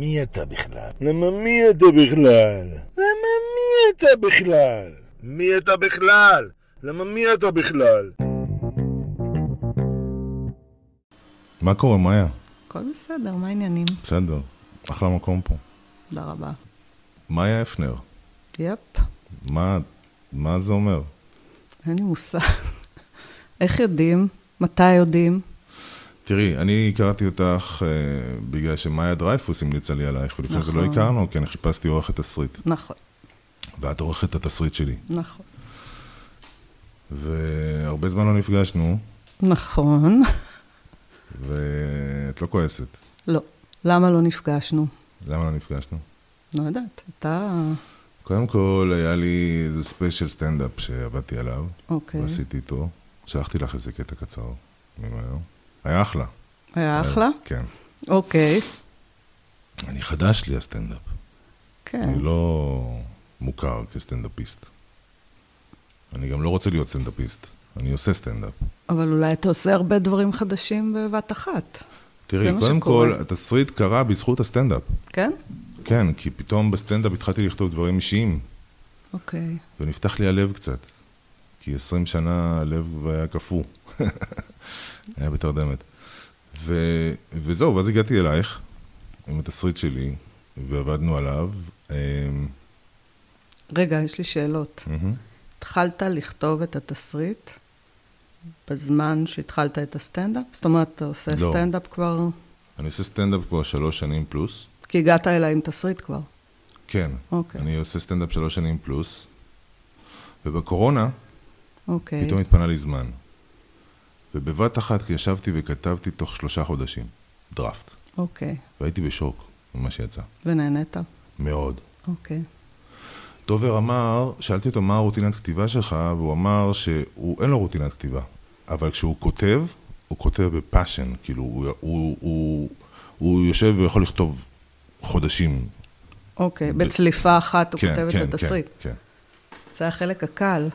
מי אתה בכלל? למה מי אתה בכלל? למה מי אתה בכלל? מי אתה בכלל? למה מי אתה בכלל? מה קורה, מאיה? הכל בסדר, מה העניינים? בסדר, אחלה מקום פה. תודה רבה. מאיה הפנר, יפ, מה, מה זה אומר? אין לי מושג. איך יודעים? מתי יודעים? תראי, אני הכרתי אותך אה, בגלל שמאיה דרייפוס המליצה לי עלייך, ולפני זה לא נכון. הכרנו, כי אני חיפשתי עורכת תסריט. נכון, ואת עורכת התסריט שלי. נכון. והרבה זמן לא נפגשנו, נכון. ואת לא כועסת. לא. למה לא נפגשנו? למה לא נפגשנו? לא יודעת, אתה... קודם כל, היה לי איזה special סטנדאפ שעבדתי עליו, אוקיי. ועשיתי איתו. שלחתי לך איזה קטע קצר ממנו. היה אחלה. היה אחלה? כן. אוקיי. אני חדש לי הסטנדאפ. כן. אני לא מוכר כסטנדאפיסט. אני גם לא רוצה להיות סטנדאפיסט, אני עושה סטנדאפ. אבל אולי אתה עושה הרבה דברים חדשים בבת אחת. תראי, קודם. כל, התסריט קרה בזכות הסטנדאפ. כן? כן, כי פתאום בסטנדאפ התחלתי לכתוב דברים אישיים, אוקיי. ונפתח לי הלב קצת. כי 20 שנה הלב היה קפוא. היה בתרדמת. ו... וזהו, ואז הגעתי אלייך עם התסריט שלי, ועבדנו עליו. אמ, רגע, יש לי שאלות. התחלת לכתוב את התסריט בזמן שהתחלת את הסטנדאפ? זאת אומרת, אתה עושה לא. סטנדאפ כבר... אני עושה סטנדאפ כבר שלוש שנים פלוס. כי הגעת אליי עם תסריט כבר. כן. אוקיי. אני עושה סטנדאפ שלוש שנים פלוס, ובקורונה אוקיי. פתאום התפנה לי זמן. ובבת אחת ישבתי וכתבתי תוך שלושה חודשים, דראפט. אוקיי. והייתי בשוק ממה שיצא. ונהנית? מאוד. אוקיי. דובר אמר, שאלתי אותו מה הרוטינת כתיבה שלך, והוא אמר שאין לו רוטינת כתיבה. אבל כשהוא כותב, הוא כותב בפאשן, כאילו, הוא, הוא, הוא, הוא יושב ויכול לכתוב חודשים. אוקיי. ב- בצליפה אחת הוא כן, כותב כן, את התסריט. כן, כן. זה החלק הקל.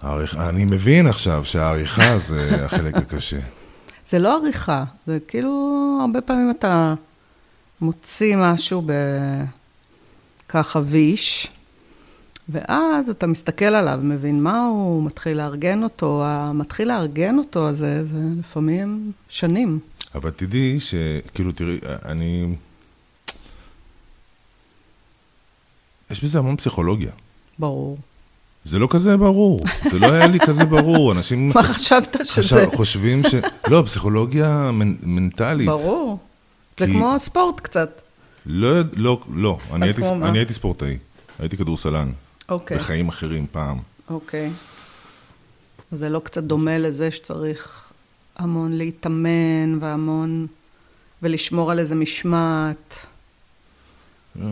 העריכ... אני מבין עכשיו שהעריכה זה החלק הקשה. זה לא עריכה, זה כאילו, הרבה פעמים אתה מוציא משהו ב... ככה ויש, ואז אתה מסתכל עליו, מבין מה הוא, מתחיל לארגן אותו, המתחיל לארגן אותו, אז זה, זה לפעמים שנים. אבל תדעי שכאילו, תראי, אני... יש בזה המון פסיכולוגיה. ברור. זה לא כזה ברור, זה לא היה לי כזה ברור, אנשים מה חשבת שזה? חושבים ש... לא, פסיכולוגיה מנ, מנטלית. ברור. זה כמו ספורט קצת. לא, לא, לא, אני, הייתי? אני ספורטאי, הייתי כדורסלן, אוקיי. בחיים אחרים פעם. אוקיי. זה לא קצת דומה לזה שצריך המון להתאמן והמון... ולשמור על איזה משמעת. אה,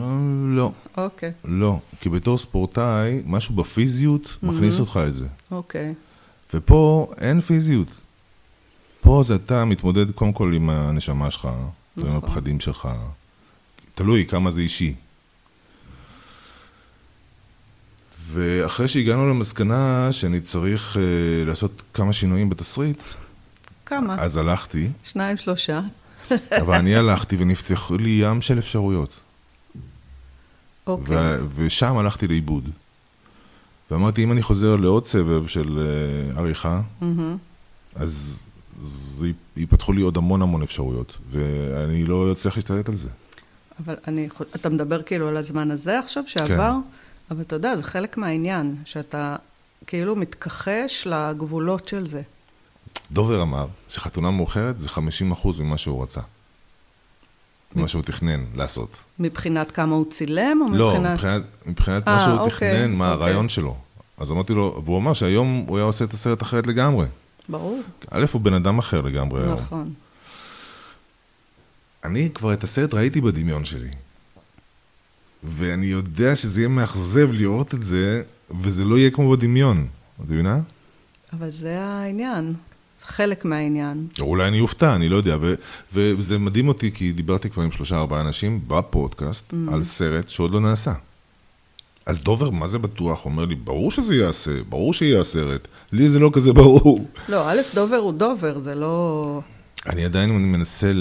לא, אוקיי, לא, כי בתור ספורטאי, משהו בפיזיות מכניס אותך לזה. אוקיי. ופה אין פיזיות. פה זה אתה מתמודד קודם כל עם הנשמה שלך, ועם נכון. הפחדים שלך. תלוי כמה זה אישי. ואחרי שהגענו למסקנה שאני צריך uh, לעשות כמה שינויים בתסריט, כמה? אז הלכתי, שניים, שלושה. אבל אני הלכתי ונפתחו לי ים של אפשרויות. אוקיי. ו- ושם הלכתי לאיבוד. ואמרתי, אם אני חוזר לעוד סבב של uh, עריכה, מהמם. אז, אז ייפתחו לי עוד המון המון אפשרויות, ואני לא אצליח להשתלט על זה. אבל אני, אתה מדבר כאילו על הזמן הזה עכשיו שעבר? אבל אתה יודע, זה חלק מהעניין, שאתה כאילו מתכחש לגבולות של זה. דובר אמר שחתונה מאוחרת זה 50% ממה שהוא רצה. ממה שהוא תכנן לעשות. מבחינת כמה הוא צילם, או לא, מבחינת... מבחינת, מבחינת אה, מה שהוא אוקיי, תכנן, מה אוקיי. הרעיון שלו. אז אמרתי לו, והוא אמר שהיום הוא היה עושה את הסרט אחרת לגמרי. ברור, א', הוא בן אדם אחר לגמרי היום. נכון. אני כבר את הסרט ראיתי בדמיון שלי. ואני יודע שזה יהיה מאכזב לראות את זה, וזה לא יהיה כמו בדמיון. את מבינה? אבל זה העניין, חלק מהעניין. אולי אני אופתע, אני לא יודע. ו- וזה מדהים אותי, כי דיברתי כבר עם שלושה ארבעה אנשים בפודקאסט Mm-hmm. על סרט שעוד לא נעשה. אז דובר, מה זה בטוח? אומר לי, ברור שזה ייעשה, ברור שיהיה הסרט. לי זה לא כזה ברור. לא, א', דובר הוא דובר, זה לא... אני עדיין מנסה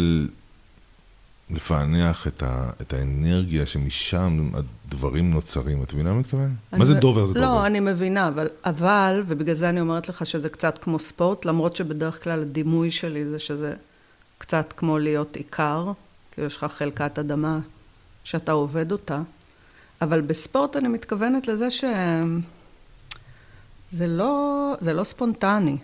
לפענח את, ה, את האנרגיה שמשם הדברים נוצרים. את מבינה מה אני מתכוון? מה זה דובר זה לא, דובר? אני מבינה, אבל, אבל, ובגלל זה אני אומרת לך שזה קצת כמו ספורט, למרות שבדרך כלל הדימוי שלי זה שזה קצת כמו להיות עיקר, כי יש לך חלקת אדמה שאתה עובד אותה, אבל בספורט אני מתכוונת לזה שזה לא, זה לא ספונטני.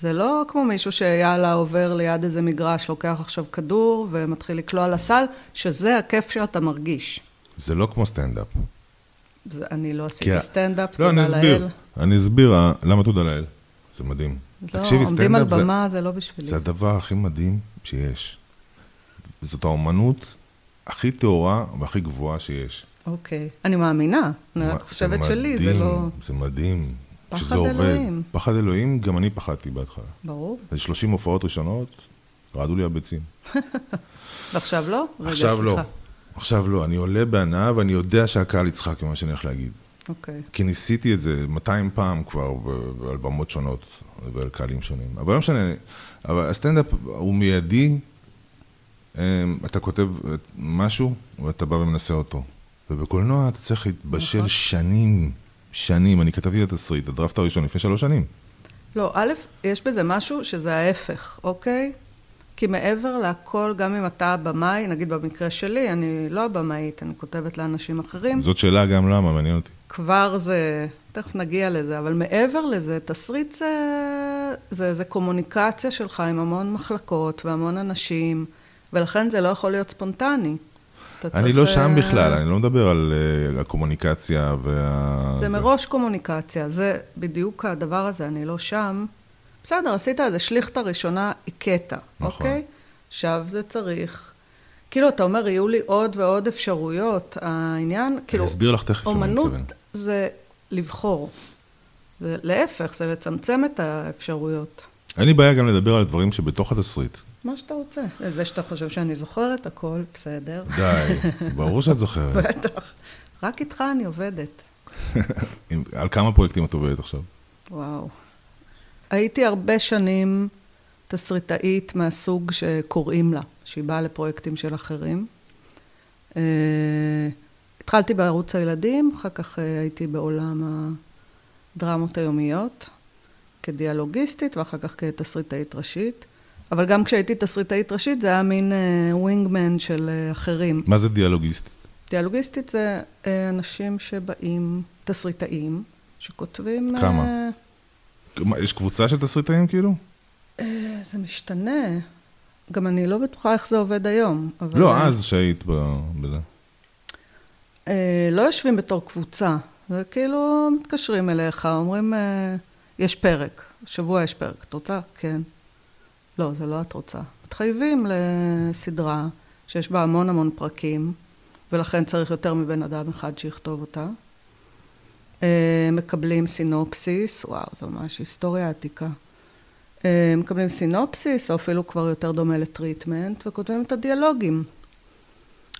זה לא כמו מישהו שיאללה עובר ליד איזה מגרש, לוקח עכשיו כדור ומתחיל לקלוע לסל, שזה הכיף שאתה מרגיש. זה לא כמו סטנדאפ. זה, אני לא כי עשיתי ה- סטנדאפ, לא, אני תודה אסביר. לאל. אני אסביר למה תודה לאל. זה מדהים. לא, תקשיבי, עומדים על במה, זה לא בשבילי. זה הדבר הכי מדהים שיש. זאת האומנות הכי טהורה והכי גבוהה שיש. אוקיי. אני מאמינה, אני רק חושבת שלי, זה לא... זה מדהים. פחד שזה עובד. אלוהים. פחד אלוהים, גם אני פחדתי בהתחלה. ברור. זה 30 הופעות ראשונות, רעדו לי הביצים. ועכשיו לא? רגע, עכשיו לא. סליחה. עכשיו לא. אני עולה בהנאה ואני יודע שהקהל יצחק ממה שאני הולך להגיד. אוקיי. כי ניסיתי את זה 200 פעם כבר על במות שונות ועל קהלים שונים. אבל לא משנה, אבל הסטנדאפ הוא מיידי, אמ, אתה כותב משהו ואתה בא ומנסה אותו. ובקולנוע אתה צריך להתבשל נכון. שנים, שנים. אני כתבתי את התסריט, הדראפט הראשון לפני שלוש שנים. לא, א', יש בזה משהו שזה ההפך, אוקיי? כי מעבר להכל, גם אם אתה הבמאי, נגיד במקרה שלי, אני לא הבמאית, אני כותבת לאנשים אחרים, זאת שאלה גם למה, מעניין אותי. כבר זה, תכף נגיע לזה, אבל מעבר לזה, תסריט זה, זה, זה קומוניקציה שלך עם המון מחלקות והמון אנשים, ולכן זה לא יכול להיות ספונטני. אני לא שם אה, בכלל, אני לא מדבר על אה, הקומוניקציה וה... זה מראש קומוניקציה, זה בדיוק הדבר הזה, אני לא שם. בסדר, עשית איזה שליכטה ראשונה, הכית, נכון. אוקיי? עכשיו זה צריך... כאילו, אתה אומר, יהיו לי עוד ועוד אפשרויות. העניין, כאילו, אני אסביר לך תכף למה אני אומנות מתכוון. זה לבחור. זה להפך, זה לצמצם את האפשרויות. אין לי בעיה גם לדבר על דברים שבתוך התסריט. מה שאתה רוצה. זה שאתה חושב שאני זוכרת הכל, בסדר. די, ברור שאת זוכרת. בטח. רק איתך אני עובדת. על כמה פרויקטים את עובדת עכשיו? וואו. הייתי הרבה שנים תסריטאית מהסוג שקוראים לה, שהיא באה לפרויקטים של אחרים. אה, התחלתי בערוץ הילדים, אחר כך אה, הייתי בעולם הדרמות היומיות, כדיאלוגיסטית ואחר כך כתסריטאית ראשית. אבל גם כשהייתי תסריטאית ראשית זה היה מין ווינגמן של אה, אחרים. מה זה דיאלוגיסט? דיאלוגיסטית זה אה, אנשים שבאים, תסריטאים, שכותבים... אה, כמה? מה, יש קבוצה של תסריטאים כאילו? אה, זה משתנה. גם אני לא בטוחה איך זה עובד היום. אבל, לא, אה, אז שהיית ב- בזה. אה, לא יושבים בתור קבוצה. זה כאילו מתקשרים אליך, אומרים, אה, יש פרק, שבוע יש פרק. את רוצה? כן. לא, זה לא את רוצה. מתחייבים לסדרה שיש בה המון המון פרקים, ולכן צריך יותר מבן אדם אחד שיכתוב אותה. אה, מקבלים סינופסיס, וואו, זו ממש היסטוריה עתיקה. אה, מקבלים סינופסיס, או אפילו כבר יותר דומה ל treatment, וכותבים את הדיאלוגים.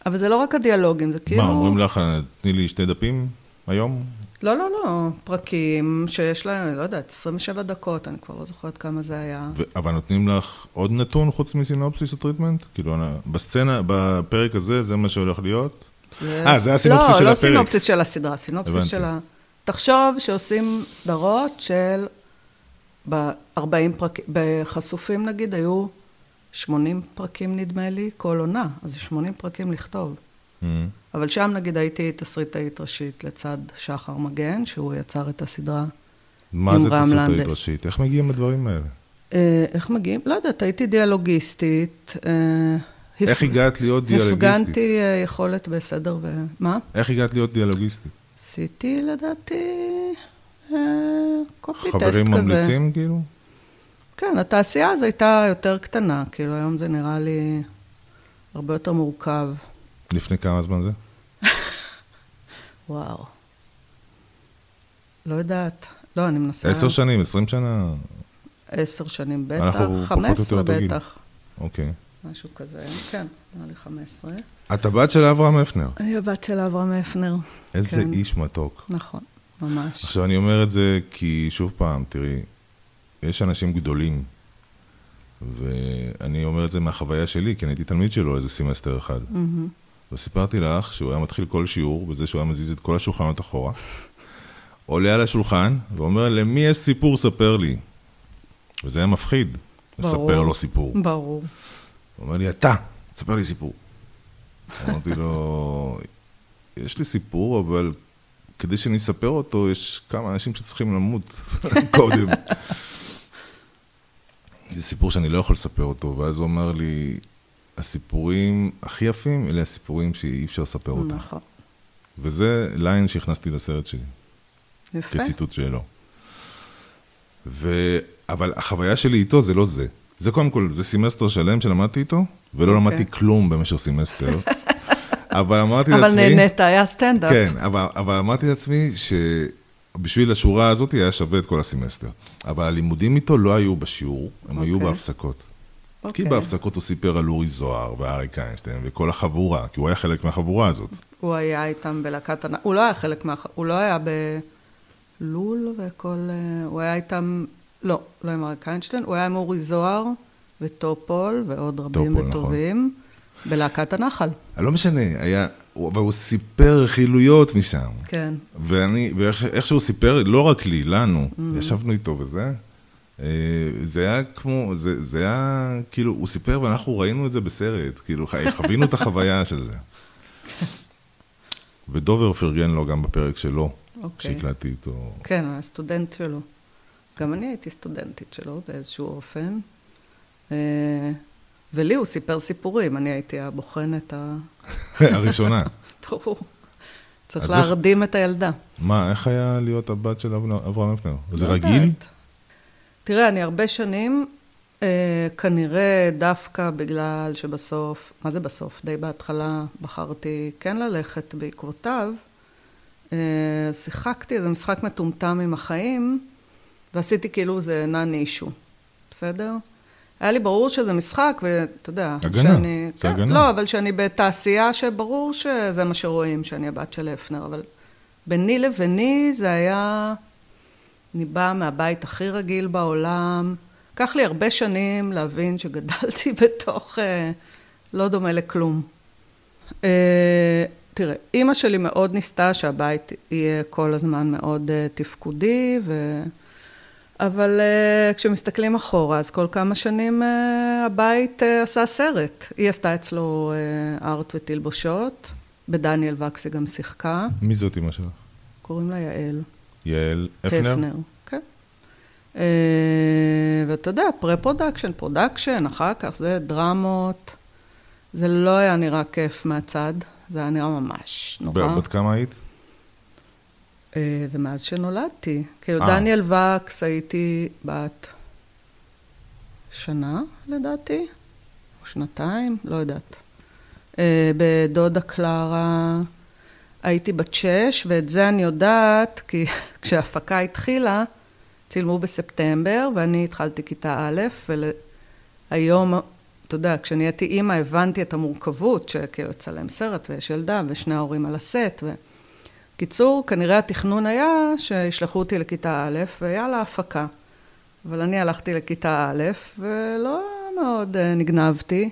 אבל זה לא רק הדיאלוגים, זה כאילו... מה, אומרים לך, תני לי שתי דפים היום? לא, לא, לא, פרקים שיש להם, לא יודעת, 27 דקות, אני כבר לא זוכרת כמה זה היה. ו- אבל נותנים לך עוד נתון חוץ מסינופסיס או treatment? כאילו, בסצנה, בפרק הזה, זה מה שהולך להיות? אה, זה הסינופסיס של לא, לא הפרק. סינופסיס של הסדרה, סינופסיס הבנתי. של ה... תחשוב שעושים סדרות של... ב-40 פרקים, בחשופים נגיד, היו 80 פרקים נדמה לי, כל עונה, אז זה 80 פרקים לכתוב. Mhm. אבל שם נגיד הייתי תסריטאית ראשית לצד שחר מגן, שהוא יצר את הסדרה. מה עם זה רם תסריטאית לנדס. ראשית? איך מגיעים לדברים האלה? אה, איך מגיעים? לא יודעת, הייתי דיאלוגיסטית. אה, איך הגעת להיות דיאלוגיסטית? הפגנתי אה, יכולת בסדר ו... מה? איך הגעת להיות דיאלוגיסטית? עשיתי לדעתי קופי טסט כזה. חברים ממליצים כאילו? כן, התעשייה אז הייתה יותר קטנה, כאילו היום זה נראה לי הרבה יותר מורכב. לפני כמה זמן זה? וואו. לא יודעת. לא, אני מנסה... עשר שנים, עשרים שנה? עשר שנים בטח, חמש עשרה. בטח. אוקיי. משהו כזה, כן, נראה לי חמש עשרה. את הבת של אברהם הפנר. אני הבת של אברהם הפנר. איזה כן. איש מתוק. נכון, ממש. עכשיו, אני אומר את זה כי, שוב פעם, תראי, יש אנשים גדולים ואני אומר את זה מהחוויה שלי, כי אני הייתי תלמיד שלו איזה סמסטר אחד. וסיפרתי לך שהוא היה מתחיל כל שיעור בזה שהוא היה מזיז את כל השולחנות אחורה, עולה על השולחן ואומר, למי יש סיפור, ספר לי. וזה היה מפחיד, ברור. לספר לו סיפור. ברור. הוא אומר לי, אתה, תספר לי סיפור. אמרתי לו, יש לי סיפור, אבל כדי שאני אספר אותו, יש כמה אנשים שצריכים למות קודם. זה סיפור שאני לא יכול לספר אותו, ואז הוא אמר לי, הסיפורים הכי יפים, אלה הסיפורים שאי אפשר לספר אותם. נכון. וזה ליין שהכנסתי לסרט שלי, יפה. כציטוט שלו. ו... אבל החוויה שלי איתו זה לא זה. זה קודם כל, זה סמסטר שלם שלמדתי איתו, ולא אוקיי. למדתי כלום במשך סמסטר. אבל אמרתי אבל לעצמי... נהנית, היה סטנדאפ. כן, אבל, אבל אמרתי לעצמי שבשביל השורה הזאת היה שווה את כל הסמסטר. אבל הלימודים איתו לא היו בשיעור, הם היו אוקיי. כי אוקיי. בהפסקות הוא סיפר על אורי זוהר ואריק איינשטיין וכל החבורה, כי הוא היה חלק מהחבורה הזאת. הוא היה איתם בלהקת הנ... הוא לא היה חלק מה... הוא לא היה בלול וכל... אה, הוא היה איתם... לא, לא עם אריק איינשטיין, הוא היה עם אורי זוהר וטופול ועוד רבים טופול, נכון. וטובים בלהקת הנחל. לא משנה, היה, הוא- אבל הוא סיפר רכילויות משם. כן. ואני, ואיך איך שהוא סיפר, לא רק לי, לנו, ישבנו איתו וזה, אה, זה היה כמו, זה, זה היה, כאילו, הוא סיפר ואנחנו ראינו את זה בסרט, כאילו, חווינו את החוויה של זה. ודובר פרגן לו גם בפרק שלו, אוקיי. שהקלטתי איתו. כן, הוא היה סטודנט שלו. גם אני הייתי סטודנטית שלו באיזשהו אופן. אה, ולי הוא סיפר סיפורים, אני הייתי הבוחנת ה... הראשונה. ברור. צריך אז איך- להרדים את הילדה. מה, איך היה להיות הבת של אבנר- אברהם אפנר? זה לא רגיל? תראה, אני הרבה שנים, אה, כנראה דווקא בגלל שבסוף, מה זה בסוף? די בהתחלה בחרתי כן ללכת בעקבותיו, אה, שיחקתי איזה משחק מטומטם עם החיים, ועשיתי כאילו זה נאן אישו, בסדר? היה לי ברור שזה משחק, ואתה יודע, הגנה, שאני... זה כן, הגנה. לא, אבל שאני בתעשייה שברור שזה מה שרואים, שאני הבת של הפנר, אבל ביני לביני זה היה... אני באה מהבית הכי רגיל בעולם. לקח לי הרבה שנים להבין שגדלתי בתוך אה, לא דומה לכלום. אה, תראה, אימא שלי מאוד ניסתה שהבית יהיה כל הזמן מאוד אה, תפקודי, ו... אבל אה, כשמסתכלים אחורה, אז כל כמה שנים אה, הבית אה, עשה סרט. היא עשתה אצלו אה, art ותלבושות, בדניאל וקס היא גם שיחקה, מי זאת אמא שלך? קוראים לה יעל. יעל הפנר? הפנר, כן. אה, ואתה יודע, pre-production, production, אחר כך זה דרמות. זה לא היה נראה כיף מהצד, זה היה נראה ממש נורא. בת כמה היית? אה, זה מאז שנולדתי. כאילו, אה. דניאל וקס הייתי בת שנה, לדעתי, או שנתיים, לא יודעת. בדודה קלרה הייתי בת שש, ואת זה אני יודעת, כי כשההפקה התחילה, צילמו בספטמבר, ואני התחלתי כיתה א', והיום, אתה יודע, כשנהייתי אימא, הבנתי את המורכבות, שכאילו לצלם סרט, ויש ילדה, ושני ההורים על הסט, ו... קיצור, כנראה התכנון היה שישלחו אותי לכיתה א', ויאללה, הפקה. אבל אני הלכתי לכיתה א', ולא מאוד אה, נגנבתי,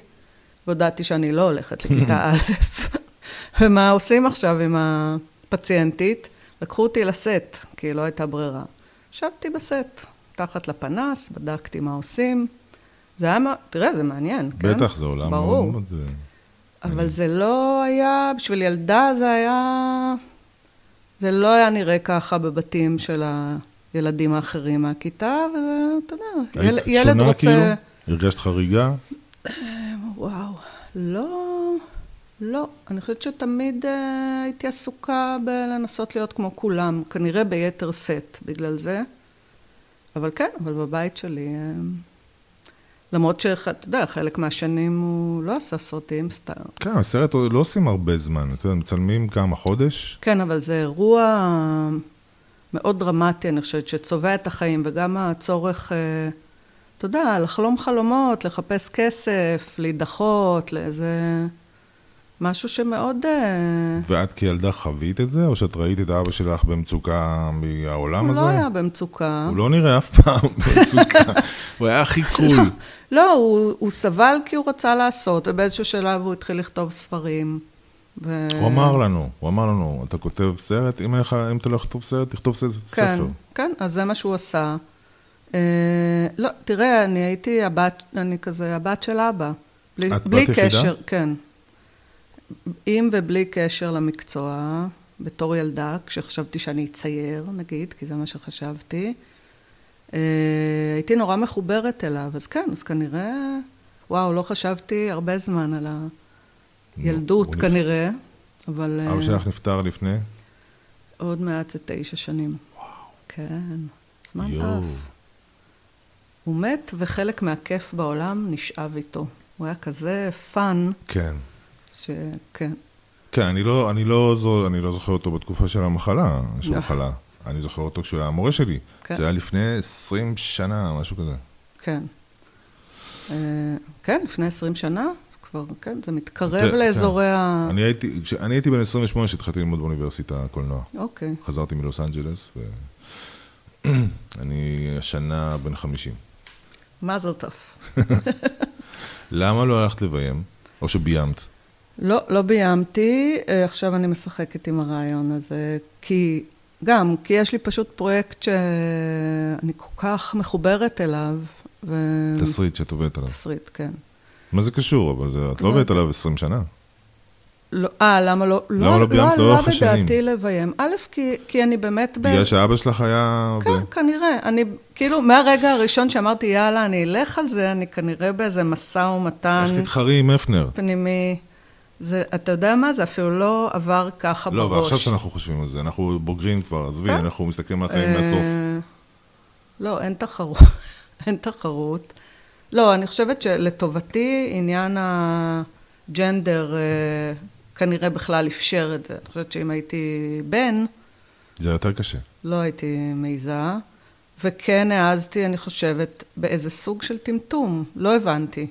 והודעתי שאני לא הולכת לכיתה א'. ומה עושים עכשיו עם הפציינטית? לקחו אותי לסט, כי לא הייתה ברירה. ישבתי בסט, תחת לפנס, בדקתי מה עושים. זה היה, תראה, זה מעניין, כן? בטח, זה עולם מאוד ברור. מאוד... אה, אבל זה לא היה, בשביל ילדה זה היה... זה לא היה נראה ככה בבתים של הילדים האחרים מהכיתה, וזה, אתה יודע, היית ילד שונה רוצה... כאילו? הרגשת חריגה? וואו, לא, לא. אני חושבת שתמיד uh, הייתי עסוקה בלנסות להיות כמו כולם, כנראה ביתר שאת בגלל זה. אבל כן, אבל בבית שלי, uh, למרות שאתה יודע, חלק מהשנים הוא לא עשה סרטים, סתם. כן, הסרט לא עושים הרבה זמן, אתה יודע, מצלמים כמה, חודש? כן, אבל זה אירוע מאוד דרמטי, אני חושבת, שצובע את החיים, וגם הצורך, אה, אתה יודע, לחלום חלומות, לחפש כסף, להידחות, לאיזה... משהו שמאוד... אה, ואת כילדה חווית את זה, או שאת ראית את אבא שלך במצוקה מהעולם הוא הזה? לא היה במצוקה. הוא לא נראה אף פעם במצוקה, הוא היה הכי קול. לא, הוא, הוא סבל כי הוא רצה לעשות, ובאיזשהו שלב הוא התחיל לכתוב ספרים. ו... הוא אמר לנו, הוא אמר לנו, אתה כותב סרט, אם, לך, אם אתה לא לכתוב סרט, תכתוב ספר. כן, כן, אז זה מה שהוא עשה. אה, לא, תראה, אני הייתי הבת, אני כזה הבת של אבא. בלי, את בלי בת יחידה? קשר, כן. עם ובלי קשר למקצוע, בתור ילדה, כשחשבתי שאני אצייר, נגיד, כי זה מה שחשבתי, אה, הייתי נורא מחוברת אליו, אז כן, אז כנראה, וואו, לא חשבתי הרבה זמן על הילדות הוא נפ- כנראה, אבל אה, אבא שלך נפטר לפני? עוד מעט זה תשע שנים. וואו. כן, זמן יואו. עף. הוא מת, וחלק מהכיף בעולם נשאב איתו. הוא היה כזה fun, כן. שכן. כן, אני לא, אני לא, זו, אני לא זוכר אותו בתקופה של המחלה, של לא. המחלה. אני זוכר אותו כשהוא היה המורה שלי. כן. זה היה לפני 20 שנה, משהו כזה. כן. אה, כן, לפני 20 שנה, כבר, כן, זה מתקרב כן, לאזורי ה... אני הייתי, אני הייתי בן 28 כשהתחלתי ללמוד באוניברסיטה הקולנוע. אוקיי. חזרתי מלוס אנג'לס, ואני השנה בן 50. מזל טוב. למה לא הלכת לביים? או שביימת? לא, לא ביימתי, אה, עכשיו אני משחקת עם הרעיון הזה, כי, גם, כי יש לי פשוט פרויקט שאני כל כך מחוברת אליו, ו... תסריט שאת עובדת עליו. תסריט, כן. מה זה קשור? אבל זה, את לא לא עובדת. עליו 20 שנה. לא, אה, למה לא? למה לא ביימת לאורך לא השנים? בדעתי לביים. א', כי, כי אני באמת... בגלל שאבא שלך היה... כן, ב- כנראה. אני, כאילו, מהרגע הראשון שאמרתי, יאללה, אני אלך על זה, אני כנראה באיזה משא ומתן איך תתחרי עם הפנר? פנימי. זה, אתה יודע מה? זה אפילו לא עבר ככה לא, בראש. ועכשיו שאנחנו חושבים על זה, אנחנו בוגרים כבר, עזבי, כן. אנחנו מסתכלים על החיים אה, מהסוף. לא, אין תחרות. אין תחרות. לא, אני חושבת שלטובתי עניין הג'נדר אה, כנראה בכלל אפשר את זה. אני חושבת שאם הייתי בן, זה יותר קשה. לא הייתי מעיזה. וכן העזתי, אני חושבת, באיזה סוג של טמטום. לא הבנתי.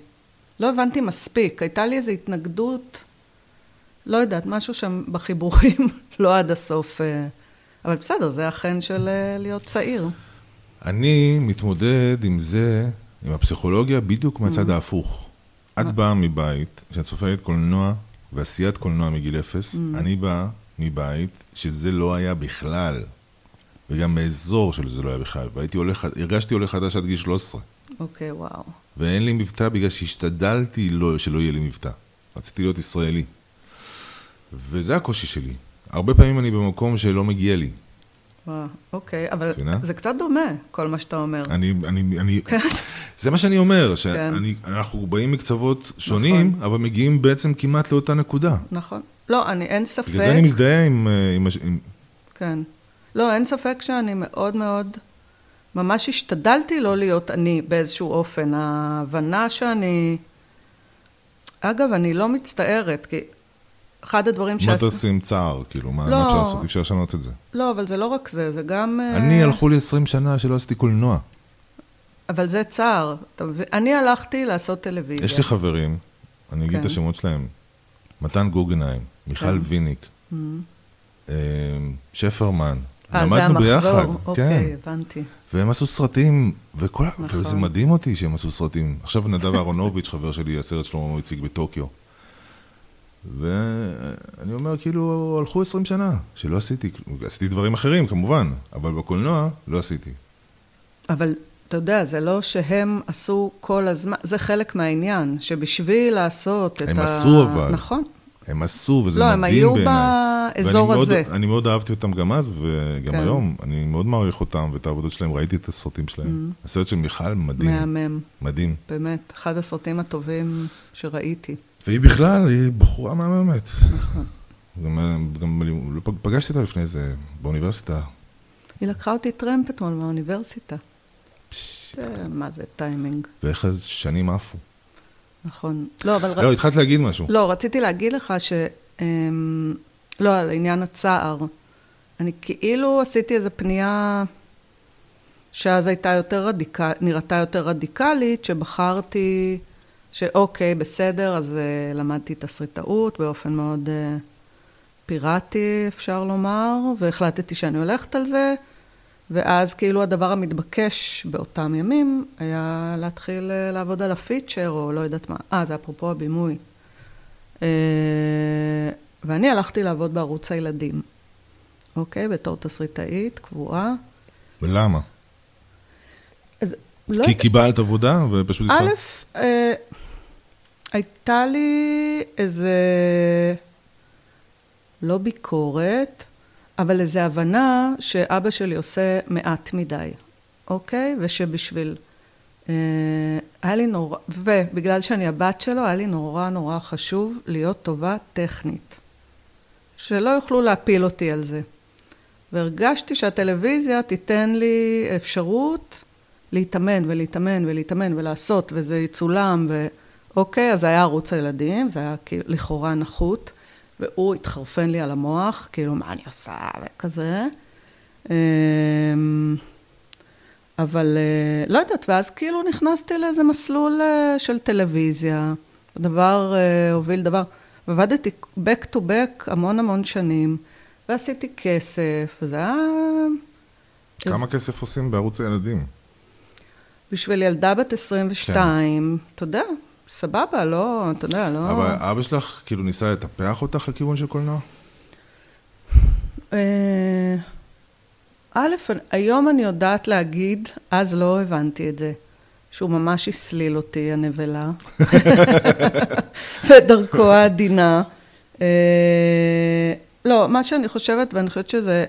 לא הבנתי מספיק. הייתה לי איזו התנגדות, לא יודעת, משהו שם בחיבורים, לא עד הסוף. אה, אבל בסדר, זה החן של אה, להיות צעיר. אני מתמודד עם זה, עם הפסיכולוגיה, בדיוק מהצד ההפוך. את באה מבית, כשאת סופרת קולנוע ועשיית קולנוע מגיל אפס, אני בא מבית שזה לא היה בכלל, וגם באזור של זה לא היה בכלל, והייתי עולה, הרגשתי עולה חדש עד גיל 13, אוקיי, וואו. ואין לי מבטא בגלל שהשתדלתי לא, שלא יהיה לי מבטא. רציתי להיות ישראלי. וזה הקושי שלי. הרבה פעמים אני במקום שלא מגיע לי. וואו, אוקיי, אבל מבינה? זה קצת דומה, כל מה שאתה אומר. אני, אני, אני, כן. זה מה שאני אומר, כן. שאנחנו באים מקצוות שונים, נכון. אבל מגיעים בעצם כמעט לאותה נקודה. נכון. לא, אני, אין ספק. בגלל זה אני מזדהה עם... אה, עם, עם כן. לא, אין ספק שאני מאוד מאוד, ממש השתדלתי לא להיות אני באיזשהו אופן. ההבנה שאני... אגב, אני לא מצטערת, כי אחד הדברים מה שעש- תעשי עם צער? כאילו, מה לא. מה אפשר לעשות? אי אפשר לשנות את זה. לא, אבל זה לא רק זה, זה גם... אה, אני, הלכו לי 20 שנה שלא עשיתי קולנוע. אבל זה צער. אני הלכתי לעשות טלוויזיה. יש לי חברים, אני אגיד את כן. השמות שלהם, מתן גוגנהיים, מיכל כן. ויניק, Mhm. אה, שפרמן. אה, זה ביחד, המחזור. כן. אוקיי, הבנתי. והם עשו סרטים, וכל... נכון. וזה מדהים אותי שהם עשו סרטים. עכשיו נדב אהרונוביץ', חבר שלי, הסרט שלו הוא הציג בטוקיו. ואני אומר, כאילו, הלכו 20 שנה, שלא עשיתי, עשיתי דברים אחרים כמובן, אבל בקולנוע לא עשיתי. אבל אתה יודע, זה לא שהם עשו כל הזמן, זה חלק מהעניין, שבשביל לעשות את הם ה... עשו אבל. נכון. הם עשו, וזה לא, מדהים הם בעיניי. היו ואני באזור מאוד- הזה. אני מאוד אהבתי אותם גם אז, וגם כן. היום. אני מאוד מעריך אותם ואת העבודות שלהם, ראיתי את הסרטים שלהם. הסרט של מיכל מדהים, מהמם, מדהים. באמת, אחד הסרטים הטובים שראיתי. והיא בכלל, היא בחורה מהממת. נכון. גם, גם לא פג- פגשתי אותה לפני זה באוניברסיטה. היא לקחה אותי טרמפ אתמול מהאוניברסיטה. זה- מה זה טיימינג, ואיך אז שנים עפו. נכון. לא, אבל... לא, התחלת להגיד משהו. לא, רציתי להגיד לך ש... אמ, לא, על עניין הצער. אני כאילו עשיתי איזו פנייה שאז הייתה יותר רדיקלית, נראתה יותר רדיקלית, שבחרתי שאוקיי, בסדר, אז uh, למדתי תסריטאות באופן מאוד uh, פיראטי, אפשר לומר, והחלטתי שאני הולכת על זה, ואז כאילו הדבר המתבקש באותם ימים היה להתחיל uh, לעבוד על הפיצ'ר, או לא יודעת מה. אה, זה אפרופו הבימוי. Uh, ואני הלכתי לעבוד בערוץ הילדים, אוקיי? בתור תסריטאית קבועה. ולמה? אז לא כי קיבלת עבודה ופשוט... א', אה, הייתה לי איזה, לא ביקורת, אבל איזו הבנה שאבא שלי עושה מעט מדי, אוקיי? ושבשביל... אה, היה לי נורא, ובגלל שאני הבת שלו, היה לי נורא נורא חשוב להיות טובה טכנית. שלא יוכלו להפיל אותי על זה. והרגשתי שהטלוויזיה תיתן לי אפשרות להתאמן ולהתאמן ולהתאמן ולעשות, וזה יצולם, ואוקיי, אז היה ערוץ הילדים, זה היה כאילו לכאורה נחות, והוא התחרפן לי על המוח, כאילו, מה אני עושה, וכזה. אמ, אבל אה, לא יודעת, ואז כאילו נכנסתי לאיזה מסלול אה, של טלוויזיה, דבר אה, הוביל דבר, ועבדתי back to back המון המון שנים, ועשיתי כסף, וזה היה... כמה כסף עושים בערוץ הילדים? בשביל ילדה בת 22, אתה יודע, סבבה, לא, אתה יודע, לא... אבל אבא שלך כאילו ניסה לטפח אותך לכיוון של קולנוע? אה, א', היום אני יודעת להגיד, אז לא הבנתי את זה, שהוא ממש הסליל אותי, הנבלה, בדרכו העדינה. אה, לא, מה שאני חושבת, ואני חושבת שזה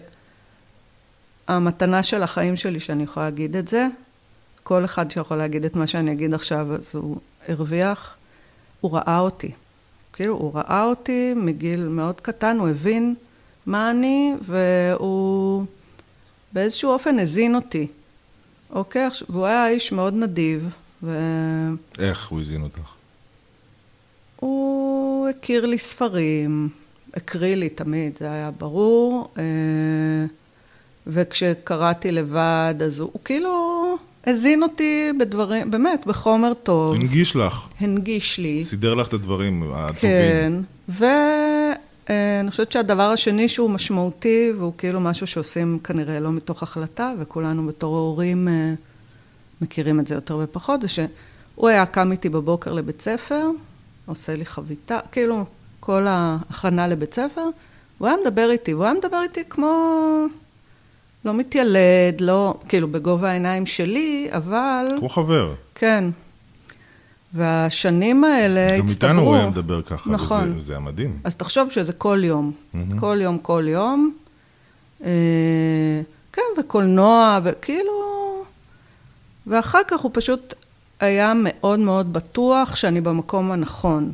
המתנה של החיים שלי, שאני יכולה להגיד את זה. כל אחד שיכול להגיד את מה שאני אגיד עכשיו, אז הוא הרוויח. הוא ראה אותי. כאילו, הוא ראה אותי מגיל מאוד קטן, הוא הבין מה אני, והוא באיזשהו אופן הזין אותי. אוקיי? עכשיו, והוא היה איש מאוד נדיב, והוא איך הוא הזין אותך? הכיר לי ספרים, הקריא לי תמיד, זה היה ברור. אה, וכשקראתי לבד, אז הוא, הוא כאילו הזין אותי בדברים, באמת, בחומר טוב. הנגיש לך, הנגיש לי. סידר לך את הדברים הטובים. כן, ואני חושבת שהדבר השני שהוא משמעותי, והוא כאילו משהו שעושים כנראה לא מתוך החלטה, וכולנו בתור הורים אה, מכירים את זה יותר ופחות, זה שהוא היה קם איתי בבוקר לבית ספר, עושה לי חביתה, כאילו כל ההכנה לבית ספר, והוא היה מדבר איתי, והוא היה מדבר איתי כמו... לא מתיילד, לא, כאילו בגובה העיניים שלי, אבל... כמו חבר. כן. והשנים האלה גם הצטברו. איתנו הוא היה מדבר ככה, נכון. וזה זה היה מדהים. אז תחשוב שזה כל יום. מהמם. כל יום, כל יום. אה, כן, וקולנוע, וכאילו... ואחר כך הוא פשוט היה מאוד מאוד בטוח שאני במקום הנכון.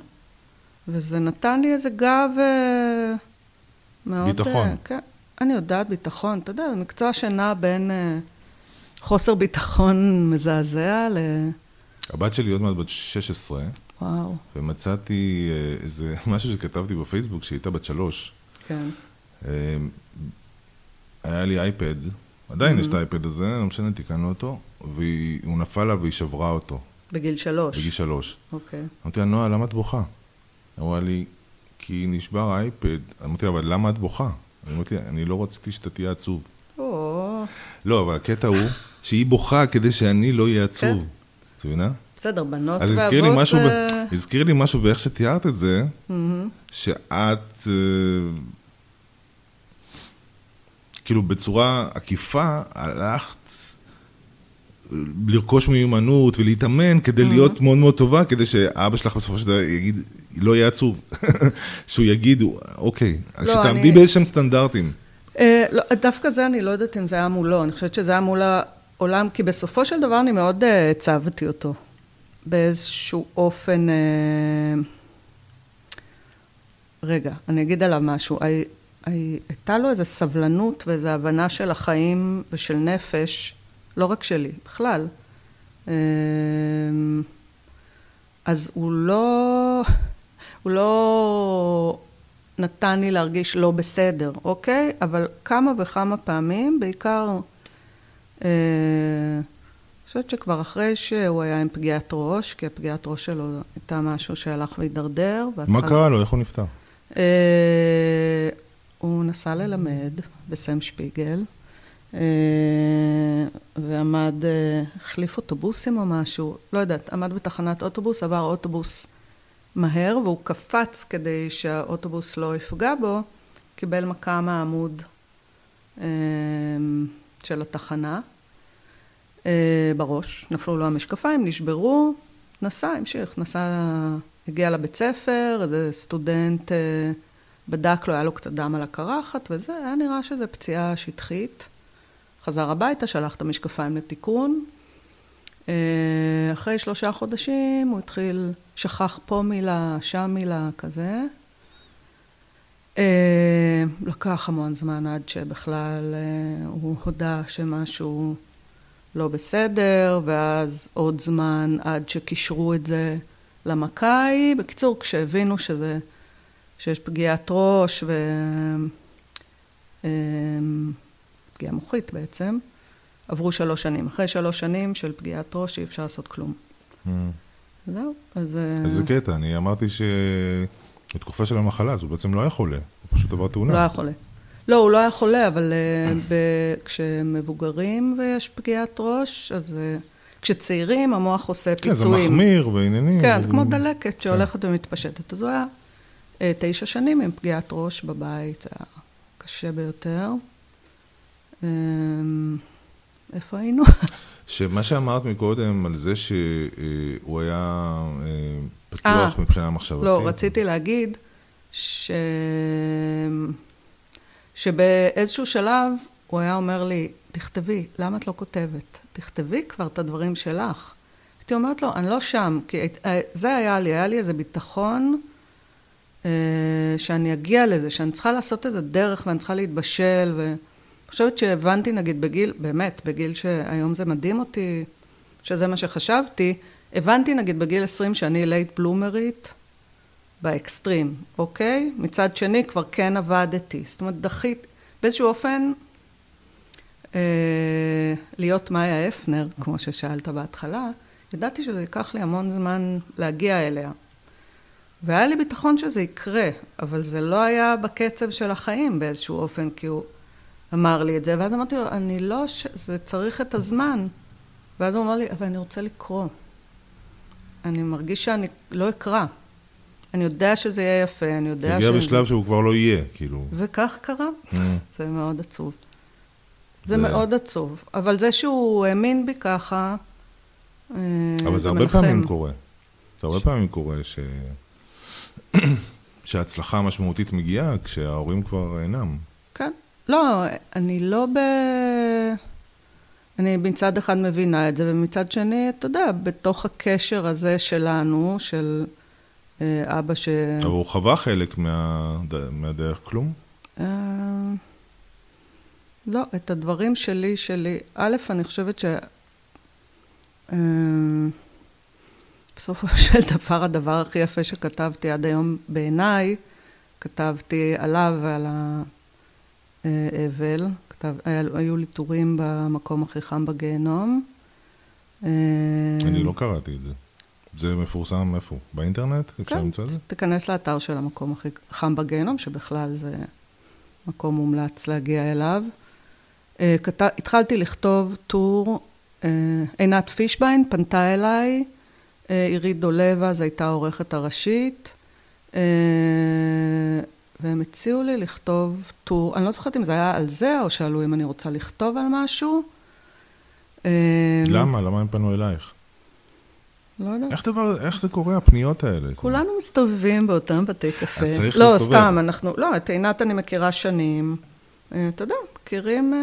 וזה נתן לי איזה גב אה, מאוד... ביטחון. אה, כן, אני יודעת ביטחון. אתה יודע, זה מקצוע שנע בין אה, חוסר ביטחון מזעזע ל... הבת שלי עוד מעט בת 16, וואו, ומצאתי אה, איזה משהו שכתבתי בפייסבוק, שהיא הייתה בת שלוש. כן. אה, היה לי אייפד, עדיין יש את האייפד הזה, לא משנה, תיקנו אותו, והוא נפל לה והיא שברה אותו, בגיל שלוש. בגיל שלוש. אוקיי. אמרתי לה, נועה, למה את בוכה? אמרה לי, כי נשבר האייפד. אמרתי לה, אבל למה את בוכה? אמרתי לה, אני לא רציתי שאתה תהיה עצוב. לא, אבל הקטע הוא שהיא בוכה כדי שאני לא אהיה עצוב. כן. את מבינה? בסדר, בנות אז ואבות... הזכיר לי משהו. זה- הזכיר לי משהו באיך שתיארת את זה. שאת, אה, כאילו בצורה עקיפה, הלכת אה, לרכוש מיומנות ולהתאמן כדי להיות מאוד מאוד טובה, כדי שאבא שלך בסופו של דבר יגיד, לא יהיה עצוב. שהוא יגיד, אוקיי, לא, שתעמדי אני- באיזשהם סטנדרטים. אה, לא, דווקא זה אני לא יודעת אם זה היה מולו, אני חושבת שזה היה מול העולם, כי בסופו של דבר אני מאוד אה, הצבתי אותו. באיזשהו אופן... אה, רגע, אני אגיד עליו משהו. הי- הי- הייתה לו איזו סבלנות ואיזו הבנה של החיים ושל נפש, לא רק שלי, בכלל. אה, אז הוא לא... הוא לא נתן לי להרגיש לא בסדר, אוקיי? אבל כמה וכמה פעמים, בעיקר, אה, חושבת שכבר אחרי שהוא היה עם פגיעת ראש, כי הפגיעת ראש שלו הייתה משהו שהלך והידרדר. מה קרה לו? איך הוא נפטר? אה, הוא נסע ללמד בסם שפיגל, אה, ועמד, אה, החליף אוטובוסים או משהו, לא יודעת, עמד בתחנת אוטובוס, עבר אוטובוס מהר, והוא קפץ כדי שהאוטובוס לא יפגע בו, קיבל מכה מהעמוד של התחנה. בראש, נפלו לו המשקפיים, נשברו, נסע, המשיך, נסע, הגיע לבית ספר, איזה סטודנט בדק לו, היה לו קצת דם על הקרחת וזה, היה נראה שזה פציעה שטחית. חזר הביתה, שלח את המשקפיים לתיקון. אה, אחרי שלושה חודשים הוא התחיל, שכח פה מילה, שם מילה, כזה. אה, לקח המון זמן עד שבכלל אה, הוא הודה שמשהו לא בסדר, ואז עוד זמן עד שקישרו את זה למכה ההיא. בקיצור, כשהבינו שזה שיש פגיעת ראש ופגיעה מוחית בעצם, עברו שלוש שנים. אחרי שלוש שנים של פגיעת ראש אי אפשר לעשות כלום. Mm. זהו, אז... אה, איזה קטע, אני אמרתי שבתקופה של המחלה, אז הוא בעצם לא היה חולה, הוא פשוט עבר תאונה. לא היה חולה. לא, הוא לא היה חולה, אבל ב- כשמבוגרים ויש פגיעת ראש, אז uh, כשצעירים המוח עושה פיצויים. כן, זה מחמיר ועניינים. כן, זה כמו דלקת שהולכת כן. ומתפשטת. אז הוא היה אה, תשע שנים עם פגיעת ראש בבית, זה היה קשה ביותר. אמ, איפה היינו? שמה שאמרת מקודם על זה שהוא היה אה, פתוח 아, אה, מבחינה מחשבתית. לא, רציתי להגיד ש... שבאיזשהו שלב הוא היה אומר לי, תכתבי, למה את לא כותבת? תכתבי כבר את הדברים שלך. הייתי אומרת לו, אני לא שם, כי זה היה לי, היה לי איזה ביטחון אה, שאני אגיע לזה, שאני צריכה לעשות איזה דרך ואני צריכה להתבשל, ואני חושבת שהבנתי נגיד בגיל, באמת, בגיל שהיום זה מדהים אותי, שזה מה שחשבתי, הבנתי נגיד בגיל 20 שאני late bloomer ית באקסטרים, אוקיי? מצד שני כבר כן עבדתי, זאת אומרת דחיתי, באיזשהו אופן אה, להיות מאיה הפנר, כמו ששאלת בהתחלה, ידעתי שזה ייקח לי המון זמן להגיע אליה. והיה לי ביטחון שזה יקרה, אבל זה לא היה בקצב של החיים באיזשהו אופן, כי הוא אמר לי את זה, ואז אמרתי לו, אני לא, ש... זה צריך את הזמן. ואז הוא אמר לי, אבל אני רוצה לקרוא. אני מרגיש שאני לא אקרא. אני יודע שזה יהיה יפה, אני יודע ש... הגיע בשלב שהוא כבר לא יהיה, כאילו. וכך קרה. Mm. זה מאוד עצוב. זה, זה מאוד עצוב. אבל זה שהוא האמין בי ככה, אה, זה מנחם. אבל זה הרבה פעמים קורה. זה הרבה פעמים קורה ש... שההצלחה המשמעותית מגיעה כשההורים כבר אינם. כן. לא, אני לא ב... אני מצד אחד מבינה את זה, ומצד שני, אתה יודע, בתוך הקשר הזה שלנו, של אה, אבא ש... אבל הוא חווה חלק מה... מהדרך כלום? אה... לא, את הדברים שלי, שלי. א', אני חושבת ש... אה... בסופו של דבר, הדבר הכי יפה שכתבתי עד היום בעיניי, כתבתי עליו ועל האבל. כתב, היו לי טורים במקום הכי חם בגיהנום. אני לא קראתי את זה. זה מפורסם איפה? באינטרנט? אפשר כן, למצוא את זה? תיכנס לאתר של המקום הכי חם בגיהנום, שבכלל זה מקום מומלץ להגיע אליו. כת... התחלתי לכתוב טור, עינת פישביין פנתה אליי, אה, עירית דולבה, אז הייתה העורכת הראשית, אה, והם הציעו לי לכתוב טור, אני לא זוכרת אם זה היה על זה, או שאלו אם אני רוצה לכתוב על משהו. אה, למה? למה הם פנו אלייך? לא יודעת. איך, דבר, איך זה קורה, הפניות האלה? כולנו מסתובבים באותם בתי קפה. אז צריך לא, להסתובב. לא, סתם, אנחנו, לא, את עינת אני מכירה שנים. אתה יודע, מכירים...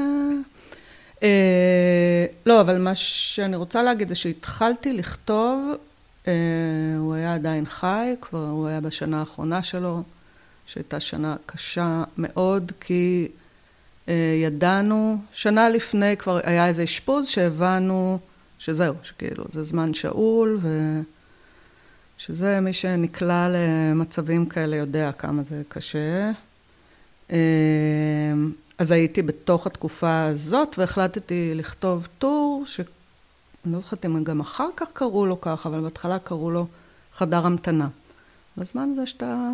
אה, לא, אבל מה שאני רוצה להגיד זה שהתחלתי לכתוב אה, הוא היה עדיין חי, כבר הוא היה בשנה האחרונה שלו, שהייתה שנה קשה מאוד, כי אה, ידענו, שנה לפני כבר היה איזה אשפוז שהבנו שזהו, שכאילו זה זמן שאול, ושזה מי שנקלע למצבים כאלה יודע כמה זה קשה. אה, אז הייתי בתוך התקופה הזאת והחלטתי לכתוב טור אני לא זוכרת אם גם אחר כך קראו לו כך, אבל בהתחלה קראו לו חדר המתנה. בזמן הזה שאתה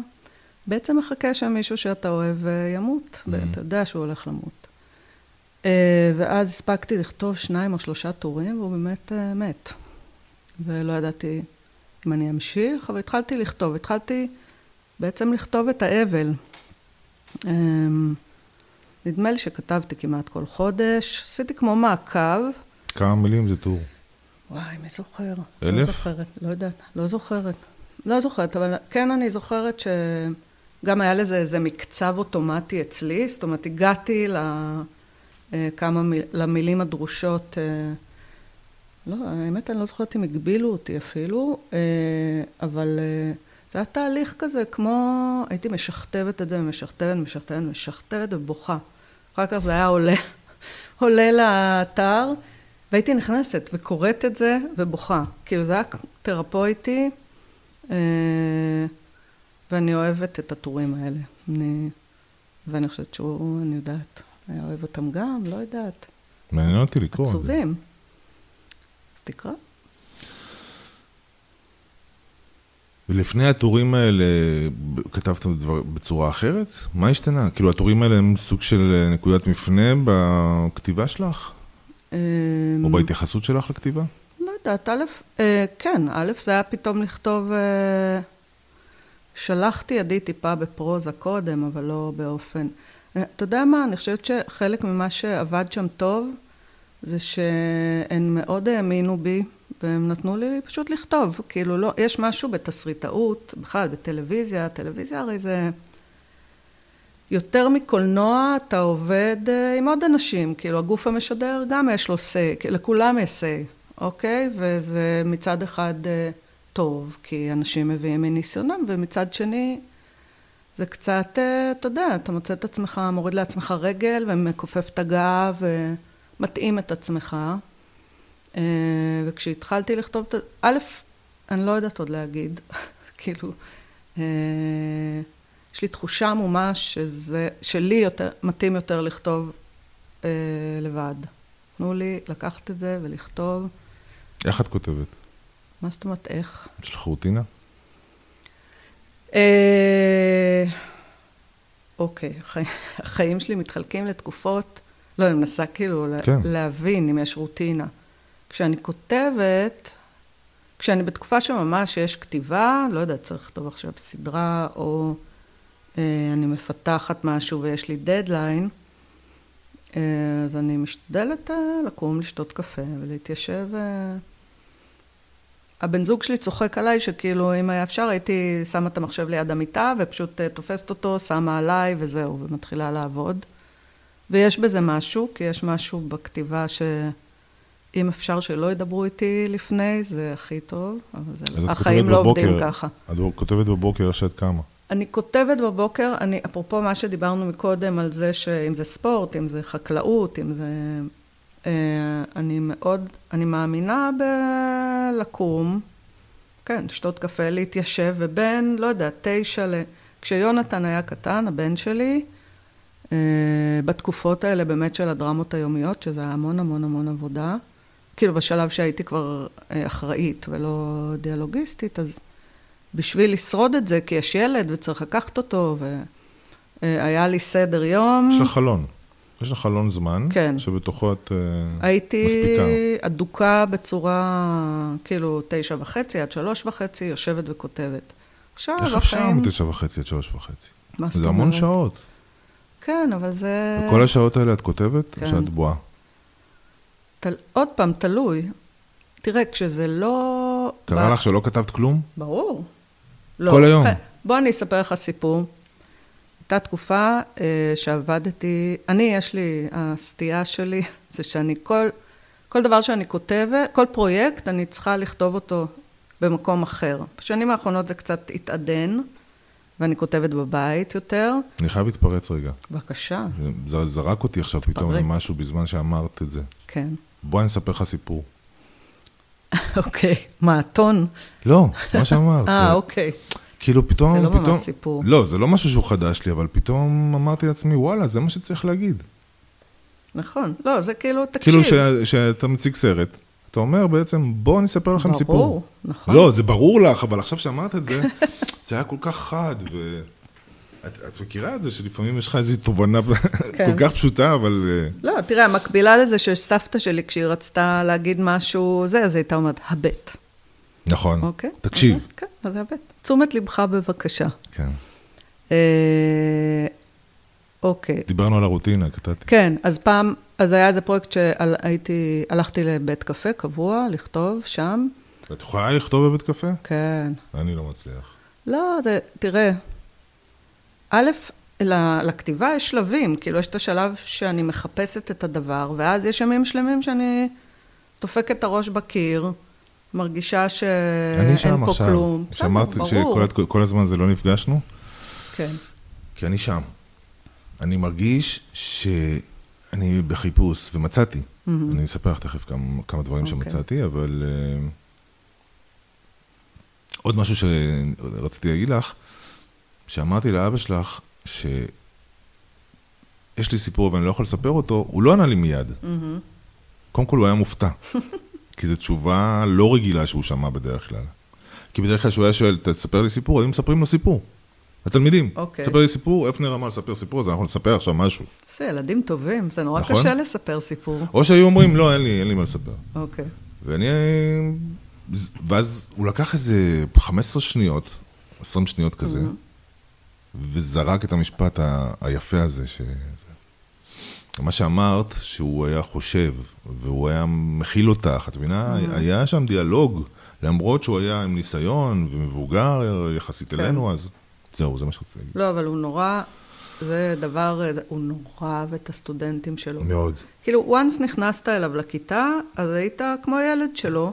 בעצם מחכה שמישהו שאתה אוהב אה, ימות, Mm-hmm. ואתה יודע שהוא הולך למות. אה, ואז הספקתי לכתוב שניים או שלושה טורים, והוא באמת אה, מת. ולא ידעתי אם אני אמשיך, אבל התחלתי לכתוב. התחלתי בעצם לכתוב את האבל. אמ, נדמה לי שכתבתי כמעט כל חודש, עשיתי כמו מעקב. כמה מילים זה טור. וואי, מי זוכר? אלף? לא זוכרת, לא יודעת, לא זוכרת. לא זוכרת, אבל כן אני זוכרת שגם היה לזה איזה מקצב אוטומטי אצלי, זאת אומרת, הגעתי לכמה מיל... למילים הדרושות. אה, לא, האמת, אני לא זוכרת אם הגבילו אותי אפילו, אה, אבל אה, זה היה תהליך כזה, כמו, הייתי משכתבת את זה, משכתבת, משכתבת, משכתבת ובוכה. אחר כך זה היה עולה, עולה לאתר, והייתי נכנסת וקוראת את זה ובוכה. כאילו, זה היה תרפויטי, אה, ואני אוהבת את הטורים האלה. אני, ואני חושבת שהוא, אני יודעת, היה אוהב אותם גם, לא יודעת. מעניין אותי לקרוא. עצובים. אז תקרא. ולפני הטורים האלה, ב- כתבת דבר בצורה אחרת? מה השתנה? כאילו, הטורים האלה הם סוג של אה, נקודת מפנה בכתיבה שלך? אמ, או בהתייחסות שלך לכתיבה? לא יודעת, א', אה, כן, א', זה היה פתאום לכתוב... שלחתי ידי טיפה בפרוזה קודם, אבל לא באופן... אה, אתה יודע מה, אני חושבת שחלק ממה שעבד שם טוב, זה שהן מאוד האמינו בי, והם נתנו לי פשוט לכתוב. כאילו, לא, יש משהו בתסריטאות, בכלל, בטלוויזיה, טלוויזיה הרי זה... יותר מקולנוע, אתה עובד אה, עם עוד אנשים, כאילו הגוף המשדר גם יש לו say, לכולם יש say, אוקיי? וזה מצד אחד אה, טוב, כי אנשים מביאים מניסיונם, ומצד שני, זה קצת, אה, אתה יודע, אתה מוצא את עצמך, מוריד לעצמך רגל ומכופף את הגב ומתאים את עצמך. אה, וכשהתחלתי לכתוב את. א', אני לא יודעת עוד להגיד, כאילו, אה, יש לי תחושה ממש שזה, שלי יותר, מתאים יותר לכתוב לבד. תנו לי לקחת את זה ולכתוב. איך את כותבת? מה זאת אומרת, איך? לך רוטינה? אה, אוקיי, החיים- שלי מתחלקים לתקופות, לא, אני מנסה כאילו כן. כן. להבין אם יש רוטינה. כשאני כותבת, כשאני בתקופה שממש יש כתיבה, לא יודעת, צריך לכתוב עכשיו סדרה, או אה, אני מפתחת משהו ויש לי דדליין, אה, אז אני משתדלת אה, לקום, לשתות קפה ולהתיישב. אה, הבן זוג שלי צוחק עליי שכאילו אם היה אפשר הייתי שמה את המחשב ליד המיטה ופשוט אה, תופסת אותו, שמה עליי וזהו, ומתחילה לעבוד. ויש בזה משהו, כי יש משהו בכתיבה שאם אפשר שלא ידברו איתי לפני, זה הכי טוב, אבל זה, החיים לא עובדים בבוקר- ככה. את כותבת בבוקר איך שאת קמה. אני כותבת בבוקר, אני, אפרופו מה שדיברנו מקודם על זה שאם זה ספורט, אם זה חקלאות, אם זה... אה, אני מאוד, אני מאמינה בלקום, כן, לשתות קפה, להתיישב, ובין, לא יודע, תשע ל... כשיונתן היה קטן, הבן שלי, אה, בתקופות האלה באמת של הדרמות היומיות, שזה היה המון המון המון עבודה, כאילו בשלב שהייתי כבר אה, אחראית ולא דיאלוגיסטית, אז בשביל לשרוד את זה, כי יש ילד וצריך לקחת אותו, והיה לי סדר יום. יש לך חלון. יש לך חלון זמן, כן. שבתוכו את אה, הייתי מספיקה. אדוקה בצורה, כאילו, תשע וחצי עד שלוש וחצי, יושבת וכותבת. עכשיו, איך אפשר. מתשע וחצי עד שלוש וחצי? מה זאת זה המון אומרת? שעות. כן, אבל זה... וכל השעות האלה את כותבת, או כן. שאת בואה? תל... עוד פעם, תלוי. תראה, כשזה לא... קרה ב- לך שלא כתבת כלום? ברור. לא. כל היום. בוא אני אספר לך סיפור. הייתה תקופה אה, שעבדתי, אני, יש לי, הסטייה שלי זה שאני כל, כל דבר שאני כותבת, כל פרויקט, אני צריכה לכתוב אותו במקום אחר. בשנים האחרונות זה קצת התעדן, ואני כותבת בבית יותר. אני חייב להתפרץ רגע. בבקשה, זה זרק אותי עכשיו פתאום תתפרץ. למשהו בזמן שאמרת את זה. כן. בואי אני אספר לך סיפור. אוקיי. מה, הטון? לא, מה שאמרת. אה, זה- אוקיי. כאילו פתאום, זה לא ממש פתאום, סיפור. לא, זה לא משהו שהוא חדש לי, אבל פתאום אמרתי לעצמי, וואלה, זה מה שצריך להגיד. נכון. לא, זה כאילו, תקשיב. כאילו ש- שאתה מציג סרט, אתה אומר בעצם, בואו אני אספר לכם ברור, סיפור. נכון. לא, זה ברור לך, אבל עכשיו שאמרת את זה, זה היה כל כך חד, ו... את, את מכירה את זה שלפעמים יש לך איזושהי תובנה כן. כל כך פשוטה, אבל... אה, לא, תראה, המקבילה לזה שסבתא שלי, כשהיא רצתה להגיד משהו זה, אז היא הייתה אומרת, הבט. נכון. אוקיי? תקשיב. אז- כן, אז הבט. תשומת לבך בבקשה. כן. אה, אוקיי. דיברנו על הרוטינה, קטעתי. כן, אז פעם, אז היה איזה פרויקט שהייתי, הלכתי לבית קפה קבוע, לכתוב שם. את יכולה לכתוב בבית קפה? כן. אני לא מצליח. לא, זה, תראה, א', לכתיבה יש שלבים, כאילו יש את השלב שאני מחפשת את הדבר, ואז יש ימים שלמים שאני דופקת את הראש בקיר, מרגישה אני שאין שם פה עכשיו. כלום. שאמרתי בסדר, ברור. שכל כל הזמן הזה לא נפגשנו, כן. כי אני שם. אני מרגיש שאני בחיפוש, ומצאתי. אני אספר לך תכף כמה, כמה דברים אוקיי. שמצאתי, אבל... אה, עוד משהו שרציתי להגיד לך, שאמרתי לאבא שלך, שיש לי סיפור ואני לא יכול לספר אותו, הוא לא ענה לי מיד. מהמם. קודם כל הוא היה מופתע, כי זו תשובה לא רגילה שהוא שמע בדרך כלל. כי בדרך כלל כשהוא היה שואל, תספר לי סיפור, היו מספרים לו סיפור. התלמידים, אוקיי. תספר לי סיפור, אבנר אמר לספר סיפור, אז אנחנו נספר עכשיו משהו. זה ילדים טובים, זה נורא נכון. קשה לספר סיפור. או שהיו אומרים, לא, אין לי, אין לי מה לספר. אוקיי. ואני... ואז הוא לקח איזה 15 שניות, 20 שניות כזה, וזרק את המשפט ה- היפה הזה, ש... מה שאמרת, שהוא היה חושב, והוא היה מכיל אותך, את מבינה? היה שם דיאלוג, למרות שהוא היה עם ניסיון ומבוגר יחסית כן. אלינו, אז זהו, זה מה שרציתי להגיד. לא, אבל הוא נורא, זה דבר, הוא נורא אהב את הסטודנטים שלו. מאוד. כאילו, once נכנסת אליו לכיתה, אז היית כמו ילד שלו,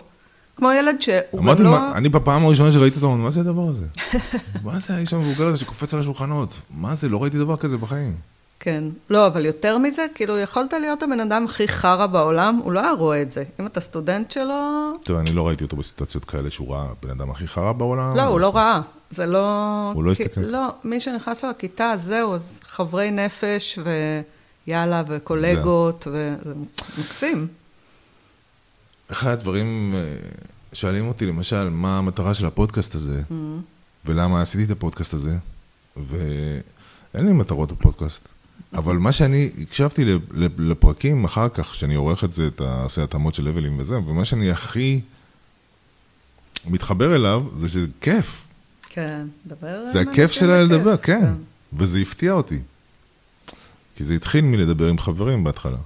כמו ילד שהוא גם אמרתי, לא... מה- אני בפעם הראשונה שראיתי אותו, אמרתי, מה זה הדבר הזה? מה זה האיש המבוגר הזה שקופץ על השולחנות? מה זה? לא ראיתי דבר כזה בחיים. כן. לא, אבל יותר מזה, כאילו, יכולת להיות הבן אדם הכי חרא בעולם, הוא לא היה רואה את זה. אם אתה סטודנט שלו... תראה, אני לא ראיתי אותו בסיטואציות כאלה שהוא ראה בן אדם הכי חרא בעולם. לא, הוא לא ראה. זה לא... הוא לא הסתכל. לא, מי שנכנס לו לכיתה, זהו, אז חברי נפש, ויאללה, וקולגות, וזה מקסים. אחד הדברים, אה, שואלים אותי למשל, מה המטרה של הפודקאסט הזה, Mm-hmm. ולמה עשיתי את הפודקאסט הזה, ואין לי מטרות בפודקאסט. אבל מה שאני, הקשבתי לפרקים אחר כך, שאני עורך את זה, את עושה התאמות של לבלים וזה, ומה שאני הכי מתחבר אליו, זה שזה כיף. כן, דבר... זה הכיף שלה לדבר, כן. וזה הפתיע אותי. כי זה התחיל מלדבר עם חברים בהתחלה.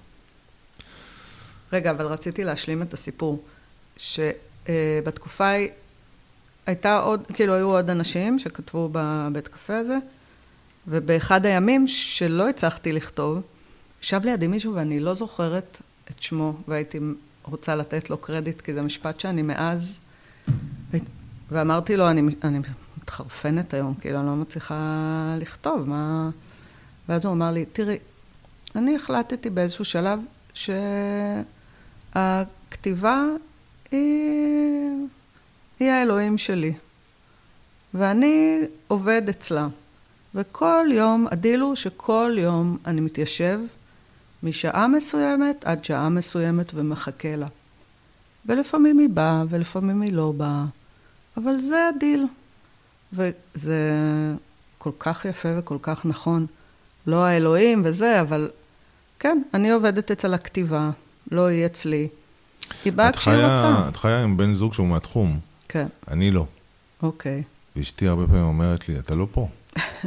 רגע, אבל רציתי להשלים את הסיפור, שבתקופה ההיא הייתה עוד, כאילו היו עוד אנשים שכתבו בבית קפה הזה, ובאחד הימים שלא הצלחתי לכתוב, ישב לידי מישהו ואני לא זוכרת את שמו, והייתי רוצה לתת לו קרדיט, כי זה משפט שאני מאז... ואמרתי לו, אני, אני מתחרפנת היום, כאילו, אני לא מצליחה לכתוב, מה... ואז הוא אמר לי, תראי, אני החלטתי באיזשהו שלב שהכתיבה היא, היא האלוהים שלי, ואני עובד אצלה. וכל יום, הדיל הוא שכל יום אני מתיישב משעה מסוימת עד שעה מסוימת ומחכה לה. ולפעמים היא באה, ולפעמים היא לא באה, אבל זה הדיל. וזה כל כך יפה וכל כך נכון. לא האלוהים וזה, אבל כן, אני עובדת אצל הכתיבה, לא היא אצלי. היא באה כשהיא רוצה. את חיה עם בן זוג שהוא מהתחום, כן, אני לא. אוקיי. ואשתי הרבה פעמים אומרת לי, אתה לא פה.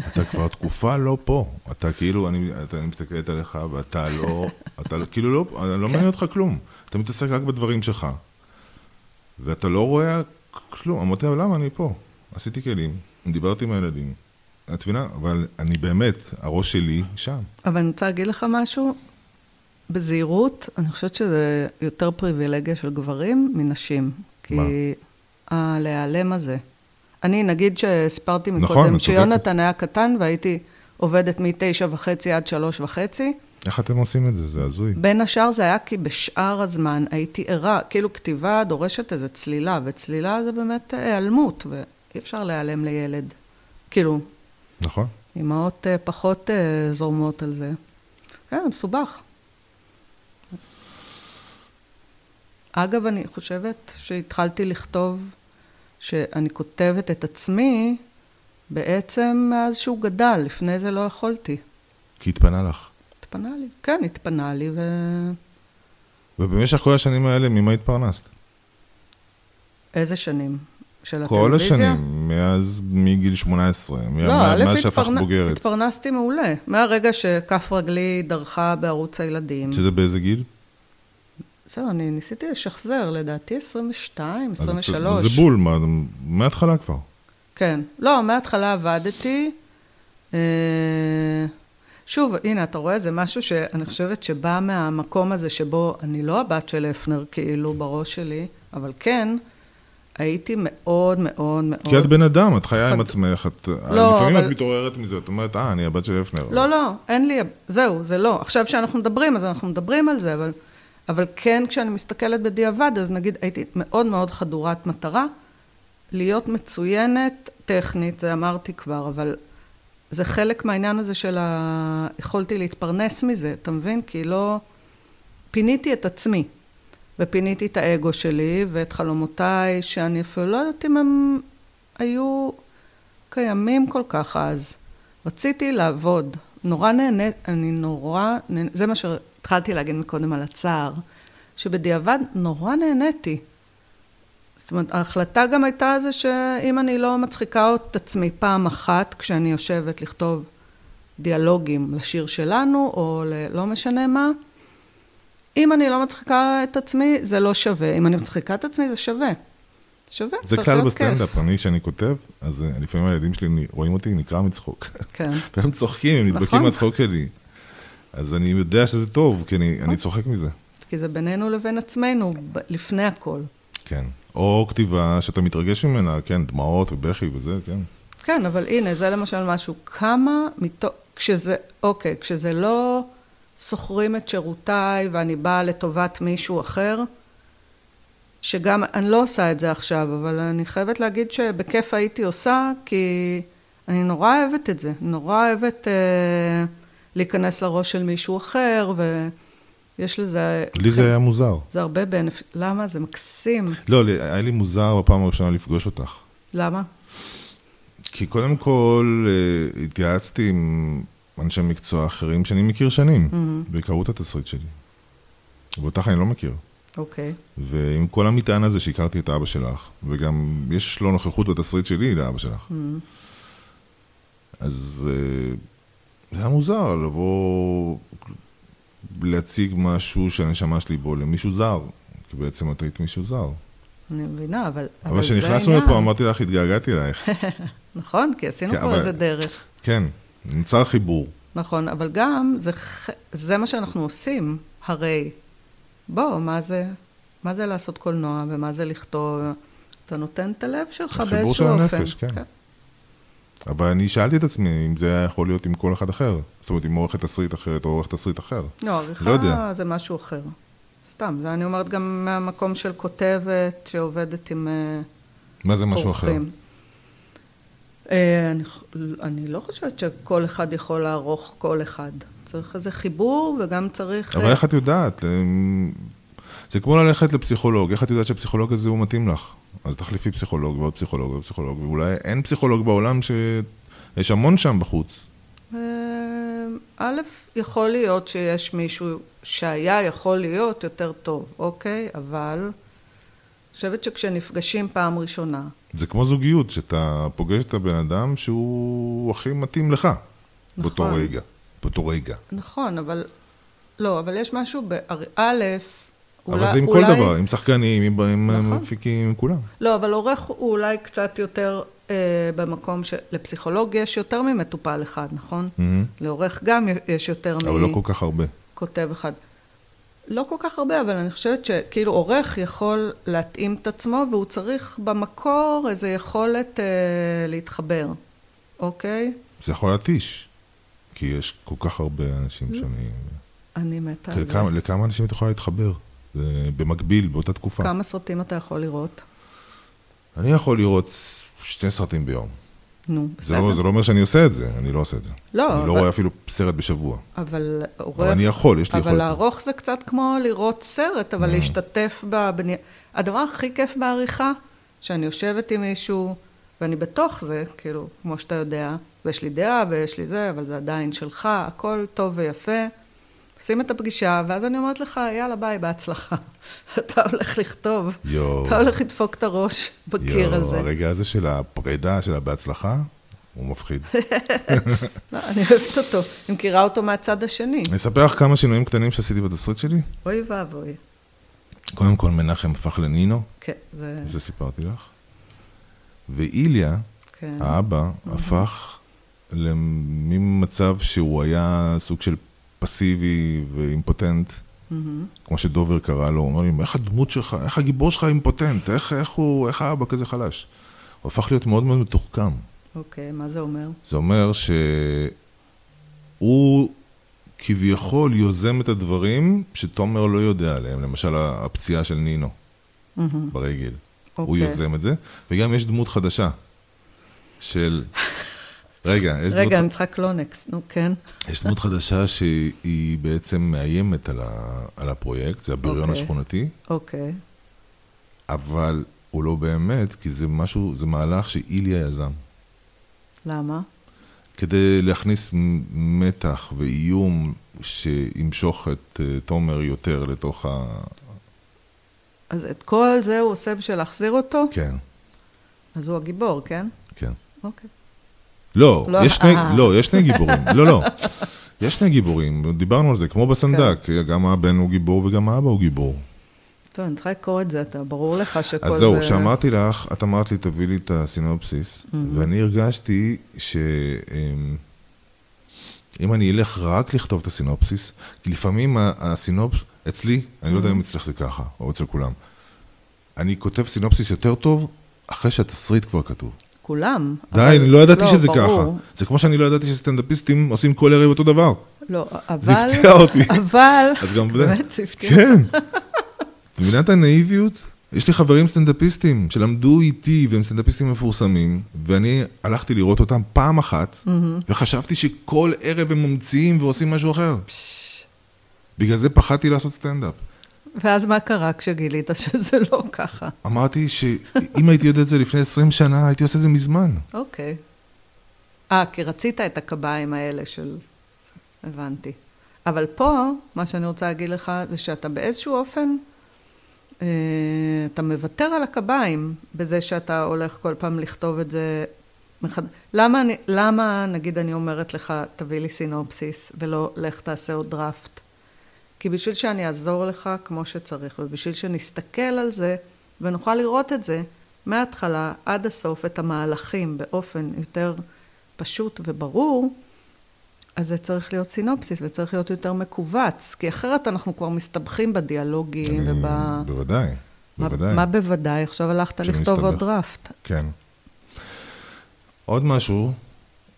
אתה כבר תקופה לא פה. אתה כאילו, אני, אתה, אני מסתכלת עליך ואתה לא, אתה כאילו לא, לא מעניין אותך כלום. אתה מתעסק רק בדברים שלך. ואתה לא רואה כלום. אמרתי למה אני פה? עשיתי כלים, דיברתי עם הילדים. את מבינה? אבל אני באמת, הראש שלי שם. אבל אני רוצה להגיד לך משהו, בזהירות, אני חושבת שזה יותר פריבילגיה של גברים מנשים. כי מה? הלהיעלם הזה. אני, נגיד שהספרתי נכון, מקודם, צודקת. שיונתן היה קטן והייתי עובדת מתשע וחצי עד שלוש וחצי, איך אתם עושים את זה? זה הזוי. בין השאר זה היה כי בשאר הזמן הייתי ערה, כאילו כתיבה דורשת איזו צלילה, וצלילה זה באמת היעלמות, ואי אפשר להיעלם לילד. כאילו, נכון? אמהות אה, פחות אה, זורמות על זה. כן, זה מסובך. אגב, אני חושבת שהתחלתי לכתוב, שאני כותבת את עצמי בעצם מאז שהוא גדל, לפני זה לא יכולתי. כי התפנה לך. התפנה לי, כן, התפנה לי, ו... ובמשך כל השנים האלה, ממה התפרנסת? איזה שנים? של כל הטלוויזיה? השנים, מאז, מגיל 18, מ- לא, מה- מאז שהפכת התפרנ- בוגרת. התפרנסתי מעולה. מהרגע שכף רגלי דרכה בערוץ הילדים. שזה באיזה גיל? זהו, אני ניסיתי לשחזר, לדעתי 22, אז זה- 23. זה בול, מה- מההתחלה כבר. כן. לא, מההתחלה עבדתי. אה, שוב, הנה, אתה רואה, זה משהו שאני חושבת שבא מהמקום הזה שבו אני לא הבת של הפנר, כאילו, בראש שלי, אבל כן, הייתי מאוד מאוד מאוד... כי את בן אדם, את חיה עם חד- עצמך, את... לא, לפעמים אבל- את מתעוררת מזה, את אומרת, אה, אני הבת של הפנר. לא, לא, אין לי, זהו, זה לא. עכשיו שאנחנו מדברים, אז אנחנו מדברים על זה, אבל, אבל כן, כשאני מסתכלת בדיעבד, אז נגיד, הייתי מאוד מאוד חדורת מטרה, להיות מצוינת טכנית, זה אמרתי כבר, אבל זה חלק מהעניין הזה של ה... יכולתי להתפרנס מזה, אתה מבין? כי לא... פיניתי את עצמי, ופיניתי את האגו שלי, ואת חלומותיי, שאני אפילו לא יודעת אם הם היו קיימים כל כך אז. רציתי לעבוד. נורא נהנית, אני נורא, נהנ- זה מה שהתחלתי להגיד מקודם על הצער, שבדיעבד נורא נהניתי. זאת אומרת, ההחלטה גם הייתה זה שאם אני לא מצחיקה את עצמי פעם אחת, כשאני יושבת לכתוב דיאלוגים לשיר שלנו, או ל- לא משנה מה, אם אני לא מצחיקה את עצמי, זה לא שווה. אם אני מצחיקה את עצמי, זה שווה. שווה, זה כלל. בסטנדאפ, אני, כשאני כותב, אז אה, לפעמים הילדים שלי רואים אותי, נקרע מצחוק. כן. והם צוחקים, הם נדבקים נכון. מהצחוק שלי. אז אני יודע שזה טוב, כי אני. אני צוחק מזה. כי זה בינינו לבין עצמנו, לפני הכל. כן. או כתיבה שאתה מתרגש ממנה, כן, דמעות ובכי וזה, כן. כן, אבל הנה, זה למשל משהו. כמה מתוך... כשזה, אוקיי, כשזה לא שוכרים את שירותיי ואני באה לטובת מישהו אחר, שגם, אני לא עושה את זה עכשיו, אבל אני חייבת להגיד שבכיף הייתי עושה, כי אני נורא אוהבת את זה. נורא אוהבת אה, להיכנס לראש של מישהו אחר, ויש לזה... לי זה היה מוזר. זה הרבה בנפיט. למה? זה מקסים. לא, היה לי מוזר בפעם הראשונה לפגוש אותך. למה? כי קודם כל אה, התייעצתי עם אנשי מקצוע אחרים שאני מכיר שנים, וקראו את התסריט שלי. ואותך אני לא מכיר. אוקיי. ועם כל המטען הזה שהכרתי את אבא שלך, וגם יש לו נוכחות בתסריט שלי לאבא שלך. אז אה, זה היה מוזר לבוא להציג משהו שהנשמה שלי בו למישהו זר, כי בעצם את היית מישהו זר. אני מבינה, אבל, אבל זה כשנכנסנו העניין. לפה אמרתי לך, התגעגעתי אלייך. נכון, כי עשינו כן, פה אבל- איזה דרך. כן, נמצא חיבור. נכון, אבל גם זה, זה מה שאנחנו עושים, הרי. בוא, מה זה, מה זה לעשות קולנוע ומה זה לכתוב? אתה נותן את הלב שלך החיבור באיזשהו של אופן. הנפש, כן. אבל אני שאלתי את עצמי אם זה היה יכול להיות עם כל אחד אחר. זאת אומרת, עם עורכת תסריט אחרת או עורך תסריט אחר. לא, עריכה לא. זה משהו אחר. סתם, זה אני אומרת גם מהמקום של כותבת שעובדת עם אה, מה זה משהו אחר? אורחים. אה, אני, אני לא חושבת שכל אחד יכול לערוך כל אחד. צריך איזה חיבור וגם צריך... אבל אה, איך את יודעת? אמ, זה כמו ללכת לפסיכולוג, איך את יודעת שהפסיכולוג הזה הוא מתאים לך? אז תחליפי פסיכולוג ועוד פסיכולוג ועוד פסיכולוג, ואולי אין פסיכולוג בעולם שיש המון שם בחוץ. אה, א', יכול להיות שיש מישהו שהיה יכול להיות יותר טוב, אוקיי? אבל אני חושבת שכשנפגשים פעם ראשונה, זה כמו זוגיות, שאתה פוגש את הבן אדם שהוא הכי מתאים לך, באותו נכון. רגע. באותו רגע. נכון, אבל... לא, אבל יש משהו ב... אבל זה עם כל דבר, עם שחקנים, עם- נכון. מפיקים, עם כולם. לא, אבל עורך הוא אולי קצת יותר אה, במקום ש... לפסיכולוג יש יותר ממטופל אחד, נכון? מהמם. לעורך גם יש יותר אבל לא כל כך הרבה. מכותב אחד. לא כל כך הרבה, אבל אני חושבת שכאילו עורך יכול להתאים את עצמו, והוא צריך במקור איזו יכולת אה, להתחבר, אוקיי? זה יכול להתיש, כי יש כל כך הרבה אנשים. שאני... אני מתה על זה. לכמה אנשים את יכולה להתחבר? זה במקביל, באותה תקופה. כמה סרטים אתה יכול לראות? אני יכול לראות שני סרטים ביום. נו, זה בסדר. לא, זה לא אומר שאני עושה את זה, אני לא עושה את זה. לא, אני לא אבל- רואה אפילו סרט בשבוע. אבל עורך... אבל אני יכול, יש לי אבל יכולת. לערוך זה קצת כמו לראות סרט, Mm. אבל להשתתף בבני... הדבר הכי כיף בעריכה, שאני יושבת עם מישהו, ואני בתוך זה, כאילו, כמו שאתה יודע, ויש לי דעה ויש לי זה, אבל זה עדיין שלך, הכל טוב ויפה. עושים את הפגישה, ואז אני אומרת לך, יאללה, ביי, בהצלחה. אתה הולך לכתוב, יואו. אתה הולך לדפוק את הראש בקיר על זה. הרגע הזה של הפרידה, של הבהצלחה, הוא מפחיד. לא, אני אוהבת אותו. אני מכירה אותו מהצד השני. אני אספר לך כמה שינויים קטנים שעשיתי בתסריט שלי. אוי ואבוי. קודם כל, מנחם הפך לנינו, כן, זה... זה סיפרתי לך. ואיליה, כן. האבא, הפך ממצב שהוא היה סוג של פסיבי ואימפוטנט, מהמם. כמו שדובר קרא לו, הוא אומר לי, איך הדמות שלך, איך הגיבור שלך אימפוטנט, איך, איך הוא, איך האבא כזה חלש? הוא הפך להיות מאוד מאוד מתוחכם. אוקיי, מה זה אומר? זה אומר שהוא כביכול יוזם את הדברים שתומר לא יודע עליהם, למשל הפציעה של נינו מהמם. ברגל. הוא אוקיי. יוזם את זה, וגם יש דמות חדשה של... רגע, יש דמות... רגע, אני צריכה קלונקס, נו כן. יש דמות חדשה שהיא בעצם מאיימת על, ה, על הפרויקט, זה הבריון אוקיי. השכונתי, אוקיי. אבל הוא לא באמת, כי זה משהו, זה מהלך שאיליה יזם. למה? כדי להכניס מתח ואיום שימשוך את אה, תומר יותר לתוך ה... אז את כל זה הוא עושה בשביל להחזיר אותו? כן, אז הוא הגיבור, כן? כן. אוקיי. לא, לא, יש שני, אה. לא, יש שני גיבורים. לא, לא. יש שני גיבורים, דיברנו על זה, כמו בסנדק, גם הבן הוא גיבור וגם האבא הוא גיבור. טוב, אני צריכה לקרוא את זה, אתה, ברור לך שכל אז זה... זהו, כשאמרתי לך, את אמרת לי, תביא לי את הסינופסיס, ואני הרגשתי שאם אני אלך רק לכתוב את הסינופסיס, כי לפעמים הסינופס, אצלי, אני לא יודע אם אצלך זה ככה, או אצל כולם, אני כותב סינופסיס יותר טוב אחרי שהתסריט כבר כתוב. כולם. די, אבל- אני לא ידעתי שזה ברור. ככה. זה כמו שאני לא ידעתי שסטנדאפיסטים עושים כל ערב אותו דבר. לא, אבל... זה הפתיע אותי. אבל... אז גם זה. באמת, זה הפתיע. כן. את מבינה את הנאיביות? יש לי חברים סטנדאפיסטים שלמדו איתי והם סטנדאפיסטים מפורסמים, ואני הלכתי לראות אותם פעם אחת, וחשבתי שכל ערב הם ממציאים ועושים משהו אחר. בגלל זה פחדתי לעשות סטנדאפ. ואז מה קרה כשגילית שזה לא ככה? אמרתי שאם הייתי יודע את זה לפני 20 שנה, הייתי עושה את זה מזמן. אוקיי. אה, כי רצית את הקביים האלה של... הבנתי. אבל פה, מה שאני רוצה להגיד לך, זה שאתה באיזשהו אופן, אה, אתה מוותר על הקביים בזה שאתה הולך כל פעם לכתוב את זה מחד... למה, למה, נגיד, אני אומרת לך, תביא לי סינופסיס, ולא לך תעשה עוד דראפט? כי בשביל שאני אעזור לך כמו שצריך, ובשביל שנסתכל על זה, ונוכל לראות את זה מההתחלה עד הסוף, את המהלכים באופן יותר פשוט וברור, אז זה צריך להיות סינופסיס וצריך להיות יותר מכווץ, כי אחרת אנחנו כבר מסתבכים בדיאלוגים וב... בוודאי, מה, בוודאי. מה בוודאי? עכשיו הלכת לכתוב עוד מסתבך. דראפט. כן. עוד משהו,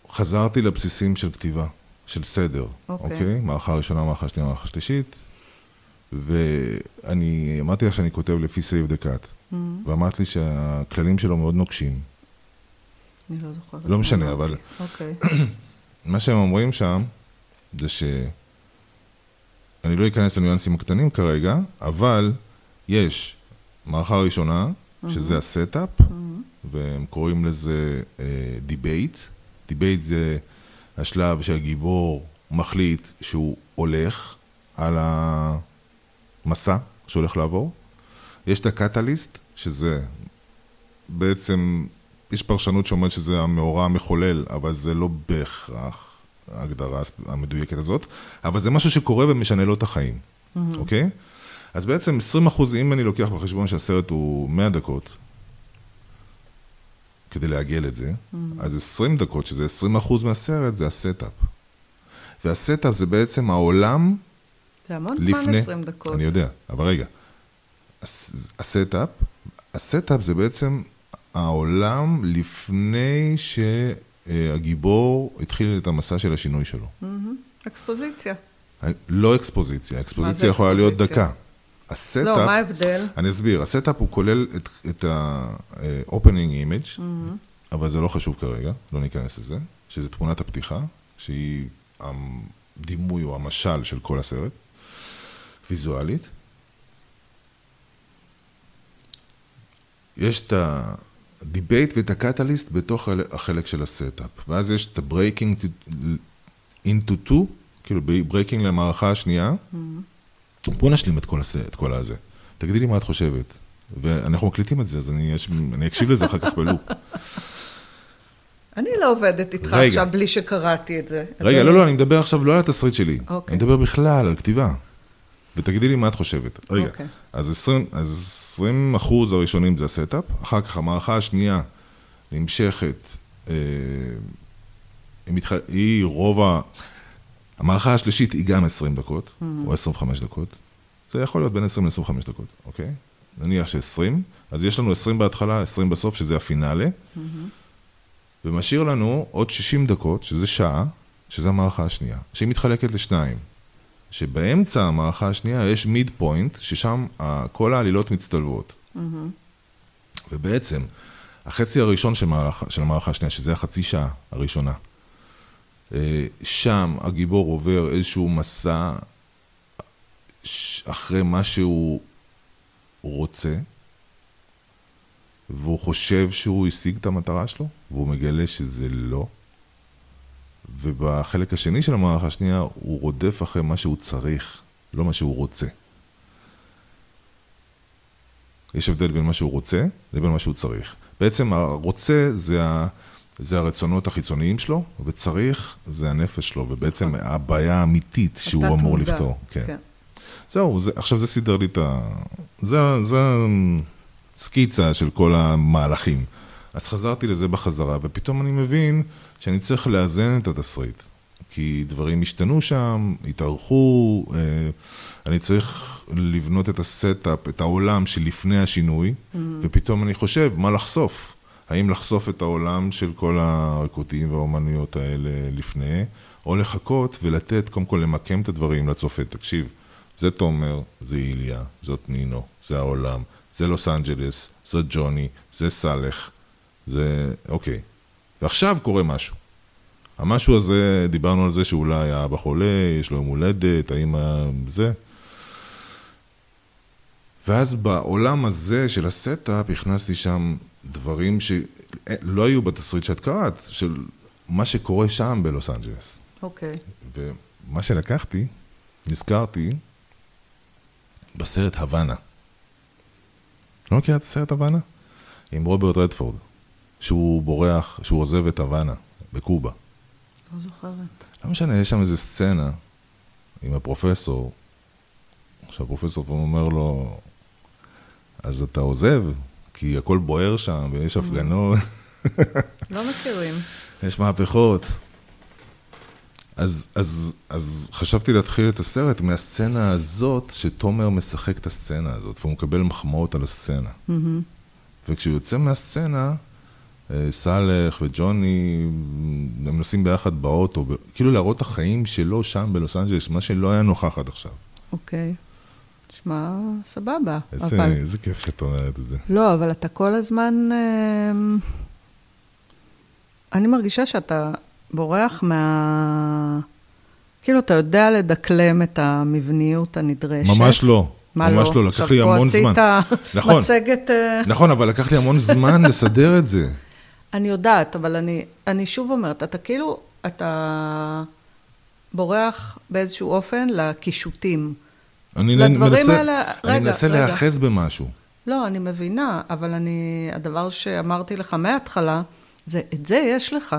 חזרתי לבסיסים של כתיבה, של סדר, אוקיי. אוקיי? מערכה ראשונה, מערכה שנייה, מערכה שלישית, ואני אמרתי לך שאני כותב לפי Save the Cat, Mm, ואמרת לי שהכללים שלו מאוד נוקשים. אני לא זוכרת. לא משנה. אבל- אוקיי. מה שהם אומרים שם, זה ש... אני לא אכנס לניואנסים הקטנים כרגע, אבל יש מערכה ראשונה, שזה ה setup, והם קוראים לזה debate. debate זה השלב שהגיבור מחליט שהוא הולך על המסע שהוא הולך לעבור. יש את ה catalyst, שזה בעצם, יש פרשנות שאומרת שזה המאורע המחולל, אבל זה לא בהכרח ההגדרה המדויקת הזאת, אבל זה משהו שקורה ומשנה לו את החיים, אוקיי? אז בעצם 20 אחוז, אם אני לוקח בחשבון שהסרט הוא 100 דקות, כדי לעגל את זה, אז 20 דקות, שזה 20 אחוז מהסרט, זה ה setup. וה setup זה בעצם העולם זה המון זמן לפני... 20 דקות. אני יודע, אבל רגע. הס- ה setup, ה setup זה בעצם העולם לפני שהגיבור התחיל את המסע של השינוי שלו. מהמם. אקספוזיציה. לא אקספוזיציה, אקספוזיציה יכולה להיות אקספוזיציה? דקה. ה setup, לא, מה ההבדל? אני אסביר, ה setup הוא כולל את, את ה-opening image, אבל זה לא חשוב כרגע, לא ניכנס לזה, שזה תמונת הפתיחה, שהיא הדימוי או המשל של כל הסרט, ויזואלית. יש את ה debate ואת ה catalyst בתוך החלק של ה setup, ואז יש את ה-breaking into two, כאילו breaking למערכה השנייה. Mm-hmm. בוא נשלים את כל, הס... את כל הזה. תגידי לי מה את חושבת. ואנחנו מקליטים את זה, אז אני, אני אקשיב לזה אחר כך בלופ. אני לא עובדת איתך רגע. עכשיו בלי שקראתי את זה. רגע, לא, לא, אני מדבר עכשיו לא על התסריט שלי. אוקיי. אני מדבר בכלל על כתיבה. ותגידי לי מה את חושבת. רגע, אוקיי. אז 20, אז 20 אחוז הראשונים זה ה setup, אחר כך המערכה השנייה נמשכת, אה, היא, מתח... היא רוב ה... המערכה השלישית היא גם 20 דקות, mm-hmm. או 25 דקות. זה יכול להיות בין 20 ל-25 דקות, אוקיי? נניח ש-20, אז יש לנו 20 בהתחלה, 20 בסוף, שזה הפינאלה, mm-hmm. ומשאיר לנו עוד 60 דקות, שזה שעה, שזה המערכה השנייה, שהיא מתחלקת לשניים. שבאמצע המערכה השנייה יש מיד פוינט, ששם כל העלילות מצטלבות. Mm-hmm. ובעצם, החצי הראשון של, מערכה, של המערכה השנייה, שזה החצי שעה הראשונה, שם הגיבור עובר איזשהו מסע אחרי מה שהוא רוצה, והוא חושב שהוא השיג את המטרה שלו, והוא מגלה שזה לא. ובחלק השני של המערכה השנייה, הוא רודף אחרי מה שהוא צריך, לא מה שהוא רוצה. יש הבדל בין מה שהוא רוצה לבין מה שהוא צריך. בעצם הרוצה זה, ה, זה הרצונות החיצוניים שלו, וצריך זה הנפש שלו, ובעצם. הבעיה האמיתית שהוא אמור תמודה. לפתור. כן. כן. זהו, זה, עכשיו זה סידר לי את ה... זה, זה סקיצה של כל המהלכים. אז חזרתי לזה בחזרה, ופתאום אני מבין שאני צריך לאזן את התסריט. כי דברים השתנו שם, התארכו, אה, אני צריך לבנות את ה setup, את העולם שלפני השינוי, mm-hmm. ופתאום אני חושב, מה לחשוף? האם לחשוף את העולם של כל הריקודים והאומנויות האלה לפני, או לחכות ולתת, קודם כל למקם את הדברים לצופה. תקשיב, זה תומר, זה איליה, זאת נינו, זה העולם, זה לוס אנג'לס, זאת ג'וני, זה סאלח, זה... אוקיי. ועכשיו קורה משהו. המשהו הזה, דיברנו על זה שאולי האבא חולה, יש לו יום הולדת, האם זה. ואז בעולם הזה של ה setup הכנסתי שם דברים שלא היו בתסריט שאת קראת, של מה שקורה שם בלוס אנג'לס. אוקיי. Okay. ומה שלקחתי, נזכרתי בסרט הוואנה. לא מכירה את הסרט הוואנה? עם רוברט רדפורד, שהוא בורח, שהוא עוזב את הוואנה, בקובה. לא זוכרת. לא משנה, יש שם איזו סצנה עם הפרופסור, שהפרופסור אומר לו, אז אתה עוזב, כי הכל בוער שם ויש הפגנות. לא מכירים. יש מהפכות. אז, אז, אז חשבתי להתחיל את הסרט מהסצנה הזאת, שתומר משחק את הסצנה הזאת, והוא מקבל מחמאות על הסצנה. Mm-hmm. וכשהוא יוצא מהסצנה, אה, סאלח וג'וני, הם נוסעים ביחד באוטו, כאילו להראות את החיים שלו שם בלוס אנג'לס, מה שלא היה נוכח עד עכשיו. אוקיי. נשמע סבבה. איזה, אבל... איזה כיף שאת אומרת את זה. לא, אבל אתה כל הזמן... אה, אני מרגישה שאתה בורח מה... כאילו, אתה יודע לדקלם את המבניות הנדרשת. ממש לא. מה ממש לא? ממש לא, לקח לי המון זמן. עכשיו פה עשית מצגת... אה, נכון, אבל לקח לי המון זמן לסדר את זה. אני יודעת, אבל אני, אני שוב אומרת, אתה כאילו, אתה בורח באיזשהו אופן לקישוטים. אני לדברים מנסה, האלה, רגע, אני מנסה להיאחז במשהו. לא, אני מבינה, אבל אני, הדבר שאמרתי לך מההתחלה, זה, את זה יש לך,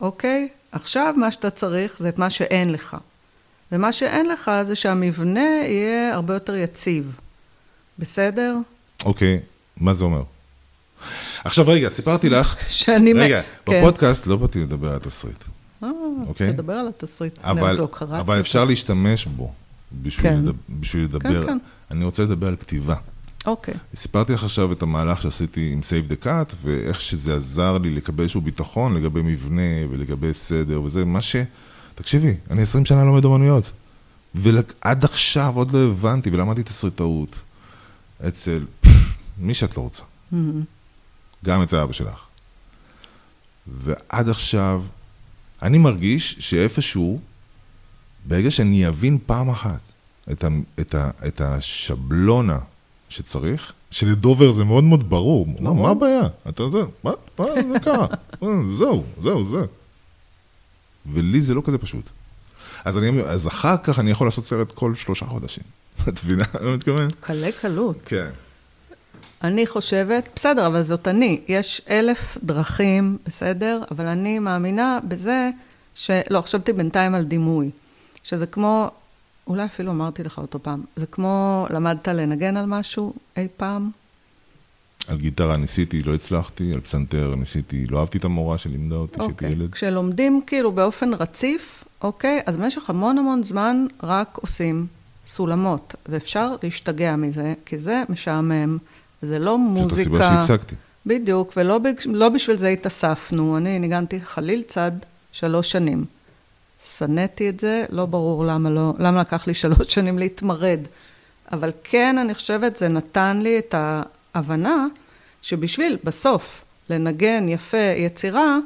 אוקיי? עכשיו מה שאתה צריך זה את מה שאין לך. ומה שאין לך זה שהמבנה יהיה הרבה יותר יציב. בסדר? אוקיי, מה זה אומר? עכשיו רגע, סיפרתי לך, שאני... רגע, כן. בפודקאסט לא באתי לדבר על התסריט. אה, אוקיי? תדבר על התסריט. אבל, לא אבל אפשר להשתמש בו בשביל, כן. לדבר, בשביל לדבר. כן, כן. אני רוצה לדבר על כתיבה. אוקיי. סיפרתי לך עכשיו את המהלך שעשיתי עם Save the Cut, ואיך שזה עזר לי לקבל איזשהו ביטחון לגבי מבנה ולגבי סדר וזה, מה ש... תקשיבי, אני 20 שנה לומד אומנויות, ועד עכשיו עוד לא הבנתי, ולמדתי תסריטאות אצל מי שאת לא רוצה. Mm-hmm. גם אצל אבא שלך. ועד עכשיו, אני מרגיש שאיפשהו, ברגע שאני אבין פעם אחת את, ה, את, ה, את השבלונה שצריך, שלדובר זה מאוד מאוד ברור, מה, מה הבעיה? אתה יודע, מה, מה זה קרה? אה, זהו, זהו, זה. ולי זה לא כזה פשוט. אז, אני, אז אחר כך אני יכול לעשות סרט כל שלושה חודשים. את מבינה מה אני מתכוון? קלי קלות. כן. אני חושבת, בסדר, אבל זאת אני. יש אלף דרכים, בסדר? אבל אני מאמינה בזה ש... לא, חשבתי בינתיים על דימוי. שזה כמו, אולי אפילו אמרתי לך אותו פעם, זה כמו למדת לנגן על משהו אי פעם? על גיטרה ניסיתי, לא הצלחתי, על פסנתר ניסיתי, לא אהבתי את המורה שלימדה אותי כשהייתי אוקיי. ילד. כשלומדים כאילו באופן רציף, אוקיי, אז במשך המון המון זמן רק עושים סולמות, ואפשר להשתגע מזה, כי זה משעמם, זה לא מוזיקה. זאת הסיבה שהפסקתי. בדיוק, ולא לא בשביל זה התאספנו. אני ניגנתי חליל צד שלוש שנים. שנאתי את זה, לא ברור למה, לא, למה לקח לי שלוש שנים להתמרד. אבל כן, אני חושבת, זה נתן לי את ההבנה שבשביל בסוף לנגן יפה יצירה,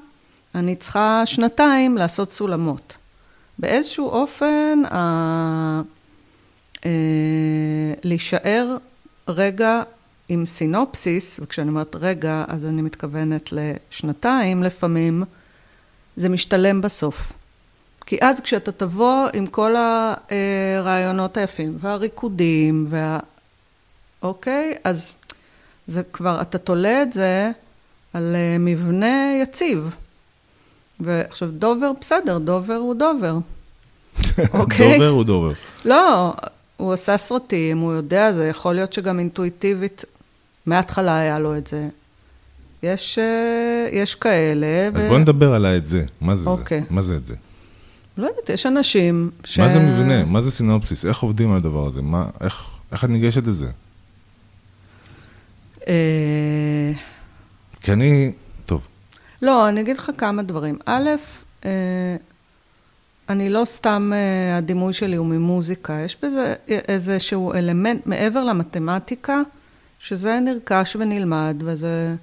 אני צריכה שנתיים לעשות סולמות. באיזשהו אופן, ה... אה, להישאר רגע עם סינופסיס, וכשאני אומרת רגע, אז אני מתכוונת לשנתיים לפעמים, זה משתלם בסוף. כי אז כשאתה תבוא עם כל הרעיונות היפים, והריקודים, וה... אוקיי? אז זה כבר, אתה תולה את זה על אה, מבנה יציב. ועכשיו, דובר, בסדר, דובר הוא דובר. אוקיי? דובר הוא דובר. לא, הוא עשה סרטים, הוא יודע, זה יכול להיות שגם אינטואיטיבית, מההתחלה היה לו את זה. יש, אה, יש כאלה, אז בוא נדבר על האת זה. מה זה אוקיי. זה? מה זה את זה? לא יודעת, יש אנשים ש... מה זה מבנה? מה זה סינופסיס? איך עובדים על הדבר הזה? מה, איך, איך את ניגשת לזה? אה, כי אני... טוב. לא, אני אגיד לך כמה דברים. א', אה, אני לא סתם, אה, הדימוי שלי הוא ממוזיקה, יש בזה איזשהו אלמנט מעבר למתמטיקה, שזה נרכש ונלמד, וזה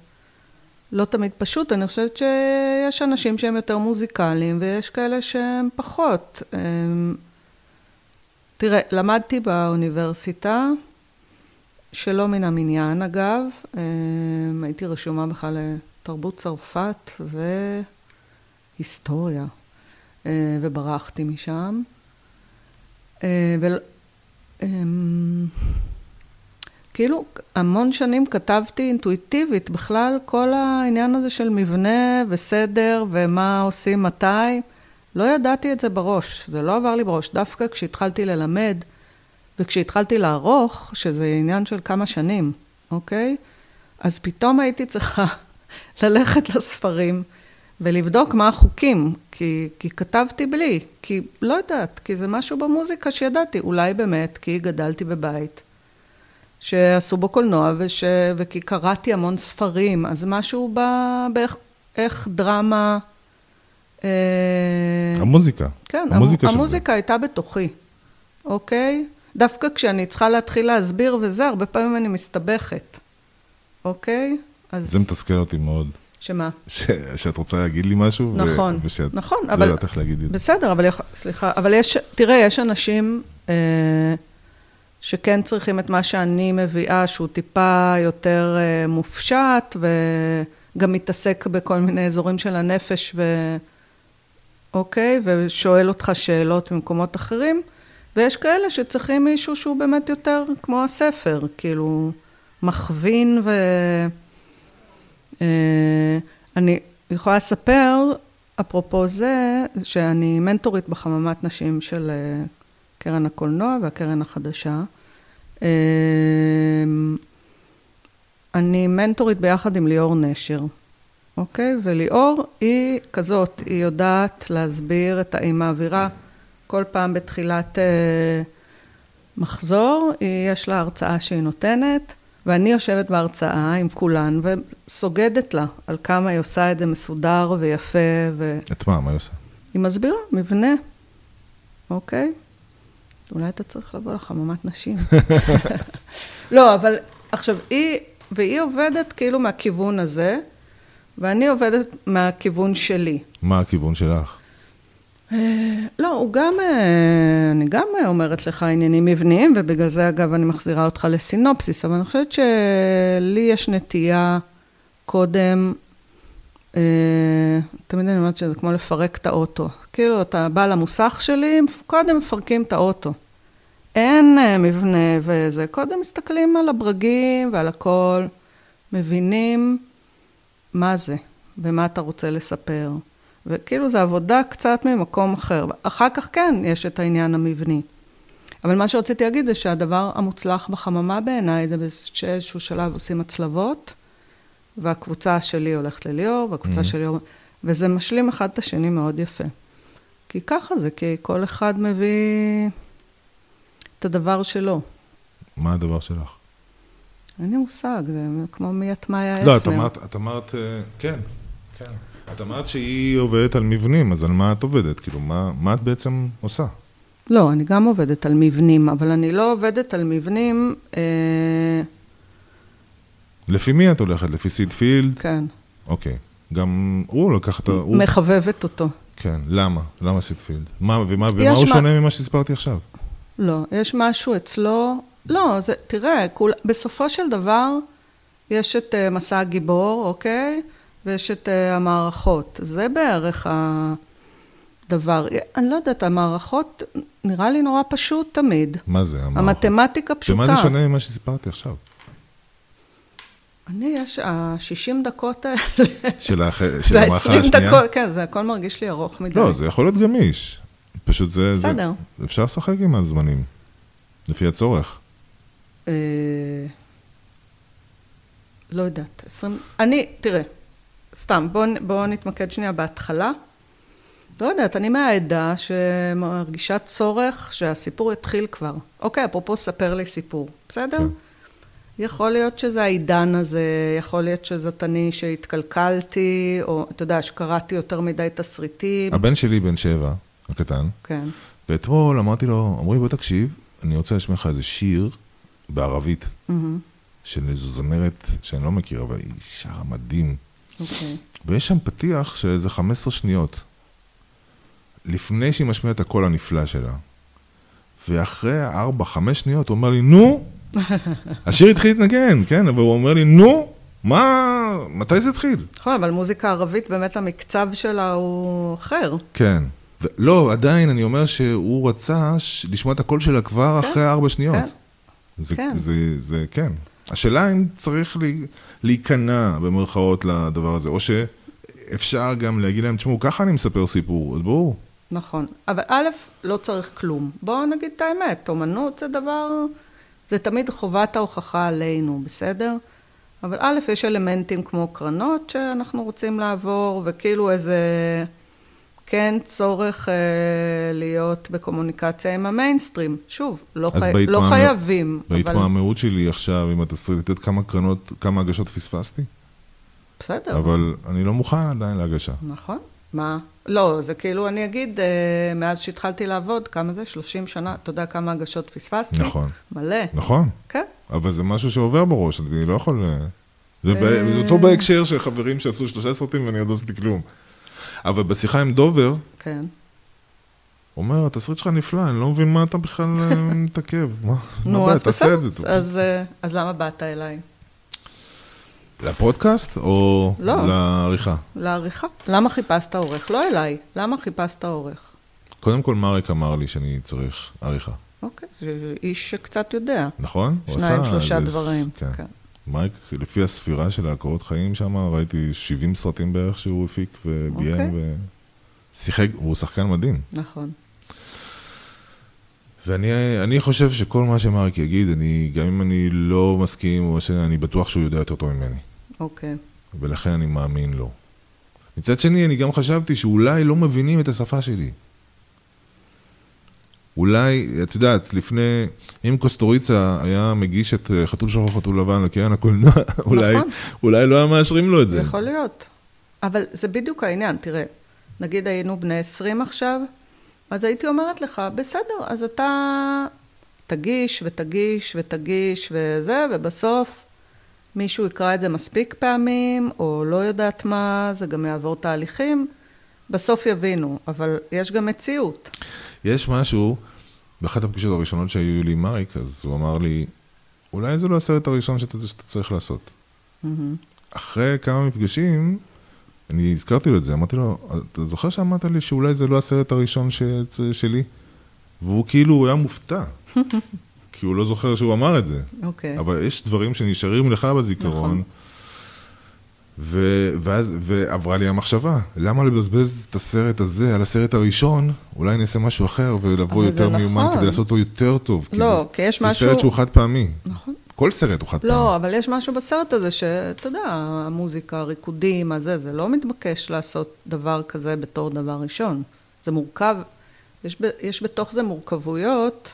לא תמיד פשוט. אני חושבת שיש אנשים שהם יותר מוזיקליים, ויש כאלה שהם פחות. אה, תראה, למדתי באוניברסיטה, שלא מן המניין אגב, אה, הייתי רשומה בכלל לתרבות צרפת והיסטוריה, אה, וברחתי משם. ו... כאילו, המון שנים כתבתי אינטואיטיבית, בכלל כל העניין הזה של מבנה וסדר ומה עושים מתי, לא ידעתי את זה בראש, זה לא עבר לי בראש. דווקא כשהתחלתי ללמד, וכשהתחלתי לערוך, שזה עניין של כמה שנים, אוקיי? אז פתאום הייתי צריכה ללכת לספרים ולבדוק מה החוקים, כי, כי כתבתי בלי, כי לא יודעת, כי זה משהו במוזיקה שידעתי, אולי באמת, כי גדלתי בבית שעשו בו קולנוע, וש, וכי קראתי המון ספרים, אז משהו ב, באיך איך דרמה... אה, המוזיקה. כן, המוזיקה של המוזיקה הייתה בתוכי, אוקיי? דווקא כשאני צריכה להתחיל להסביר וזה, הרבה פעמים אני מסתבכת, אוקיי? אז... זה מתסכל אותי מאוד. שמה? ש... שאת רוצה להגיד לי משהו, נכון, ו... ושאת נכון, לא אבל... יודעת איך להגיד את זה. בסדר, אבל... סליחה, אבל יש... תראה, יש אנשים אה, שכן צריכים את מה שאני מביאה, שהוא טיפה יותר אה, מופשט, וגם מתעסק בכל מיני אזורים של הנפש, ו... אוקיי? ושואל אותך שאלות ממקומות אחרים. ויש כאלה שצריכים מישהו שהוא באמת יותר כמו הספר, כאילו, מכווין ו... אה, אני יכולה לספר, אפרופו זה, שאני מנטורית בחממת נשים של אה, קרן הקולנוע והקרן החדשה. אה, אני מנטורית ביחד עם ליאור נשר, אוקיי? וליאור היא כזאת, היא יודעת להסביר, את, היא מעבירה כל פעם בתחילת אה, מחזור, היא, יש לה הרצאה שהיא נותנת, ואני יושבת בהרצאה עם כולן וסוגדת לה על כמה היא עושה את זה מסודר ויפה, והיא את מה? מה היא עושה? מסבירה מבנה, אוקיי? אולי אתה צריך לבוא לחממת נשים. לא, אבל עכשיו, היא, והיא עובדת כאילו מהכיוון הזה, ואני עובדת מהכיוון שלי. מה הכיוון שלך? לא, הוא גם, אה, אני גם אומרת לך עניינים מבניים, ובגלל זה אגב אני מחזירה אותך לסינופסיס, אבל אני חושבת שלי יש נטייה קודם, אה, תמיד אני אומרת שזה כמו לפרק את האוטו. כאילו, אתה בא למוסך שלי, קודם מפרקים את האוטו. אין אה, מבנה וזה, קודם מסתכלים על הברגים ועל הכל, מבינים מה זה ומה אתה רוצה לספר. וכאילו זו עבודה קצת ממקום אחר. אחר כך כן, יש את העניין המבני. אבל מה שרציתי להגיד זה שהדבר המוצלח בחממה בעיניי זה שבאיזשהו שלב עושים הצלבות, והקבוצה שלי הולכת לליאור, והקבוצה mm-hmm. שלי... וזה משלים אחד את השני מאוד יפה. כי ככה זה, כי כל אחד מביא את הדבר שלו. מה הדבר שלך? אין לי מושג, זה כמו מיית מאיה אפנר. לא, את אמרת, את אמרת, אה, כן, כן. את אמרת שהיא עובדת על מבנים, אז על מה את עובדת? כאילו, מה, מה את בעצם עושה? לא, אני גם עובדת על מבנים, אבל אני לא עובדת על מבנים... אה... לפי מי את הולכת? לפי סיד פילד? כן. אוקיי. גם הוא לקח את ה... הוא... מחבבת אותו. כן, למה? למה סיד פילד? מה, ומה, ומה הוא מה... שונה ממה שסיפרתי עכשיו? לא, יש משהו אצלו... לא, זה, תראה, כול, בסופו של דבר, יש את uh, מסע הגיבור, אוקיי? ויש את uh, המערכות. זה בערך הדבר. אני לא יודעת, המערכות נראה לי נורא פשוט תמיד. מה זה המערכות? המתמטיקה פשוטה. ומה זה שונה ממה שסיפרתי עכשיו? אני, יש, ה-60 דקות האלה. של, המערכה השנייה? דקות, כן, זה הכל מרגיש לי ארוך מדי. לא, זה יכול להיות גמיש. פשוט זה... בסדר. זה, אפשר לשחק עם הזמנים, לפי הצורך. אה, לא יודעת, 20... אני, תראה, סתם, בואו בוא נתמקד שנייה בהתחלה. לא יודעת, אני מהעדה שמרגישה צורך שהסיפור יתחיל כבר. אוקיי, אפרופו ספר לי סיפור, בסדר? כן. יכול להיות שזה העידן הזה, יכול להיות שזאת אני שהתקלקלתי, או אתה יודע, שקראתי יותר מדי תסריטים. הבן שלי בן שבע, הקטן. כן. ואתמול אמרתי לו, אמרו לי, בוא תקשיב, אני רוצה לשמוע לך איזה שיר בערבית, mm-hmm. של איזו זמרת שאני לא מכיר, אבל היא שרה מדהים. אוקיי. ויש שם פתיח של איזה 15 שניות, לפני שהיא משמיעה את הקול הנפלא שלה. ואחרי 4-5 שניות הוא אומר לי, נו, השיר התחיל להתנגן, כן, אבל הוא אומר לי, נו, מה, מתי זה התחיל? נכון, אבל מוזיקה ערבית, באמת המקצב שלה הוא אחר. כן. לא, עדיין, אני אומר שהוא רצה לשמוע את הקול שלה כבר כן, אחרי ארבע שניות. כן. זה, כן. זה, זה, זה, כן. השאלה אם צריך להיכנע במרכאות לדבר הזה, או שאפשר גם להגיד להם, תשמעו, ככה אני מספר סיפור, אז ברור. נכון, אבל א', לא צריך כלום. בואו נגיד את האמת, אומנות זה דבר, זה תמיד חובת ההוכחה עלינו, בסדר? אבל א', יש אלמנטים כמו קרנות שאנחנו רוצים לעבור, וכאילו איזה... כן צורך אה, להיות בקומוניקציה עם המיינסטרים. שוב, לא, חי... לא חייבים, אבל... בהתמהמהות שלי עכשיו עם התסריט, את יודעת כמה קרנות, כמה הגשות פספסתי? בסדר. אבל אני לא מוכן עדיין להגשה. נכון. מה? לא, זה כאילו, אני אגיד, אה, מאז שהתחלתי לעבוד, כמה זה? 30 שנה, אתה יודע כמה הגשות פספסתי? נכון. מלא. נכון. כן. אבל זה משהו שעובר בראש, אני לא יכול... אה, זה אותו בהקשר של חברים שעשו שלושה סרטים ואני עוד לא עשיתי כלום. אבל בשיחה עם דובר, כן. הוא אומר, התסריט שלך נפלא, אני לא מבין מה אתה בכלל אה, מתעכב. מה, נו, אז בסדר, אז, אה, אז למה באת אליי? לפודקאסט או לא, לעריכה? לעריכה. למה חיפשת עורך? לא אליי. למה חיפשת עורך? קודם כל, מרק אמר לי שאני צריך עריכה. אוקיי, זה איש שקצת יודע. נכון? שניים, שלושה דברים. כן. כן. מייק, לפי הספירה של הקורות חיים שם, ראיתי 70 סרטים בערך שהוא הפיק וביים, okay. אוקיי. ושיחק, הוא שחקן מדהים. נכון. ואני חושב שכל מה שמרק יגיד, אני, גם אם אני לא מסכים, או שאני בטוח שהוא יודע יותר טוב ממני. אוקיי. Okay. ולכן אני מאמין לו. מצד שני, אני גם חשבתי שאולי לא מבינים את השפה שלי. אולי, את יודעת, לפני, אם קוסטוריצה היה מגיש את אה, חתול שחור חתול לבן לקרן הקולנוע, נכון. אולי, אולי לא היה מאשרים לו את זה. יכול להיות. אבל זה בדיוק העניין, תראה, נגיד היינו בני 20 עכשיו, אז הייתי אומרת לך, בסדר, אז אתה תגיש ותגיש ותגיש וזה, ובסוף מישהו יקרא את זה מספיק פעמים, או לא יודעת מה, זה גם יעבור תהליכים, בסוף יבינו, אבל יש גם מציאות. יש משהו, באחת הפגישות הראשונות שהיו לי עם אריק, אז הוא אמר לי, אולי זה לא הסרט הראשון שאתה, שאתה צריך לעשות. אחרי כמה מפגשים, אני הזכרתי לו את זה, אמרתי לו, אתה זוכר שאמרת לי שאולי זה לא הסרט הראשון ש... שלי? והוא כאילו, הוא היה מופתע. כי הוא לא זוכר שהוא אמר את זה. אוקיי. אבל יש דברים שנשארים לך בזיכרון. נכון. ו... ואז, ועברה לי המחשבה, למה לבזבז את הסרט הזה על הסרט הראשון? אולי נעשה משהו אחר ולבוא זה יותר מיומן נכון. כדי לעשות אותו יותר טוב. כי לא, זה, כי יש זה משהו- סרט שהוא חד פעמי. נכון. כל סרט הוא חד פעמי. לא, אבל יש משהו בסרט הזה שאתה יודע, המוזיקה, הריקודים, הזה, זה לא מתבקש לעשות דבר כזה בתור דבר ראשון. זה מורכב, יש, ב, יש בתוך זה מורכבויות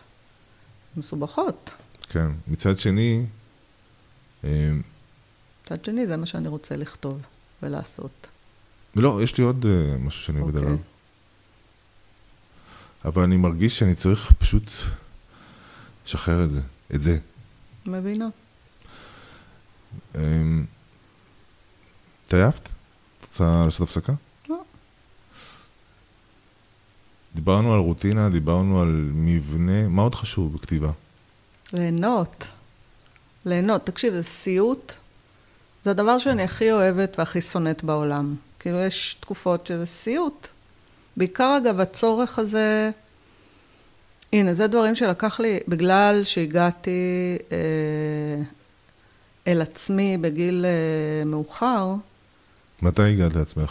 מסובכות. כן. מצד שני, אה, מצד שני, זה מה שאני רוצה לכתוב ולעשות. לא, יש לי עוד אה, משהו שאני עובד אוקיי. עליו. אבל אני מרגיש שאני צריך פשוט לשחרר את זה. את זה. מבינה? אמ, התעייפת? את רוצה לעשות הפסקה? לא. דיברנו על רוטינה, דיברנו על מבנה, מה עוד חשוב בכתיבה? ליהנות. ליהנות. תקשיב, זה סיוט. זה הדבר שאני הכי אוהבת והכי שונאת בעולם. כאילו, יש תקופות שזה סיוט. בעיקר, אגב, הצורך הזה... הנה, זה דברים שלקח לי, בגלל שהגעתי אה, אל עצמי בגיל אה, מאוחר, מתי הגעת לעצמך?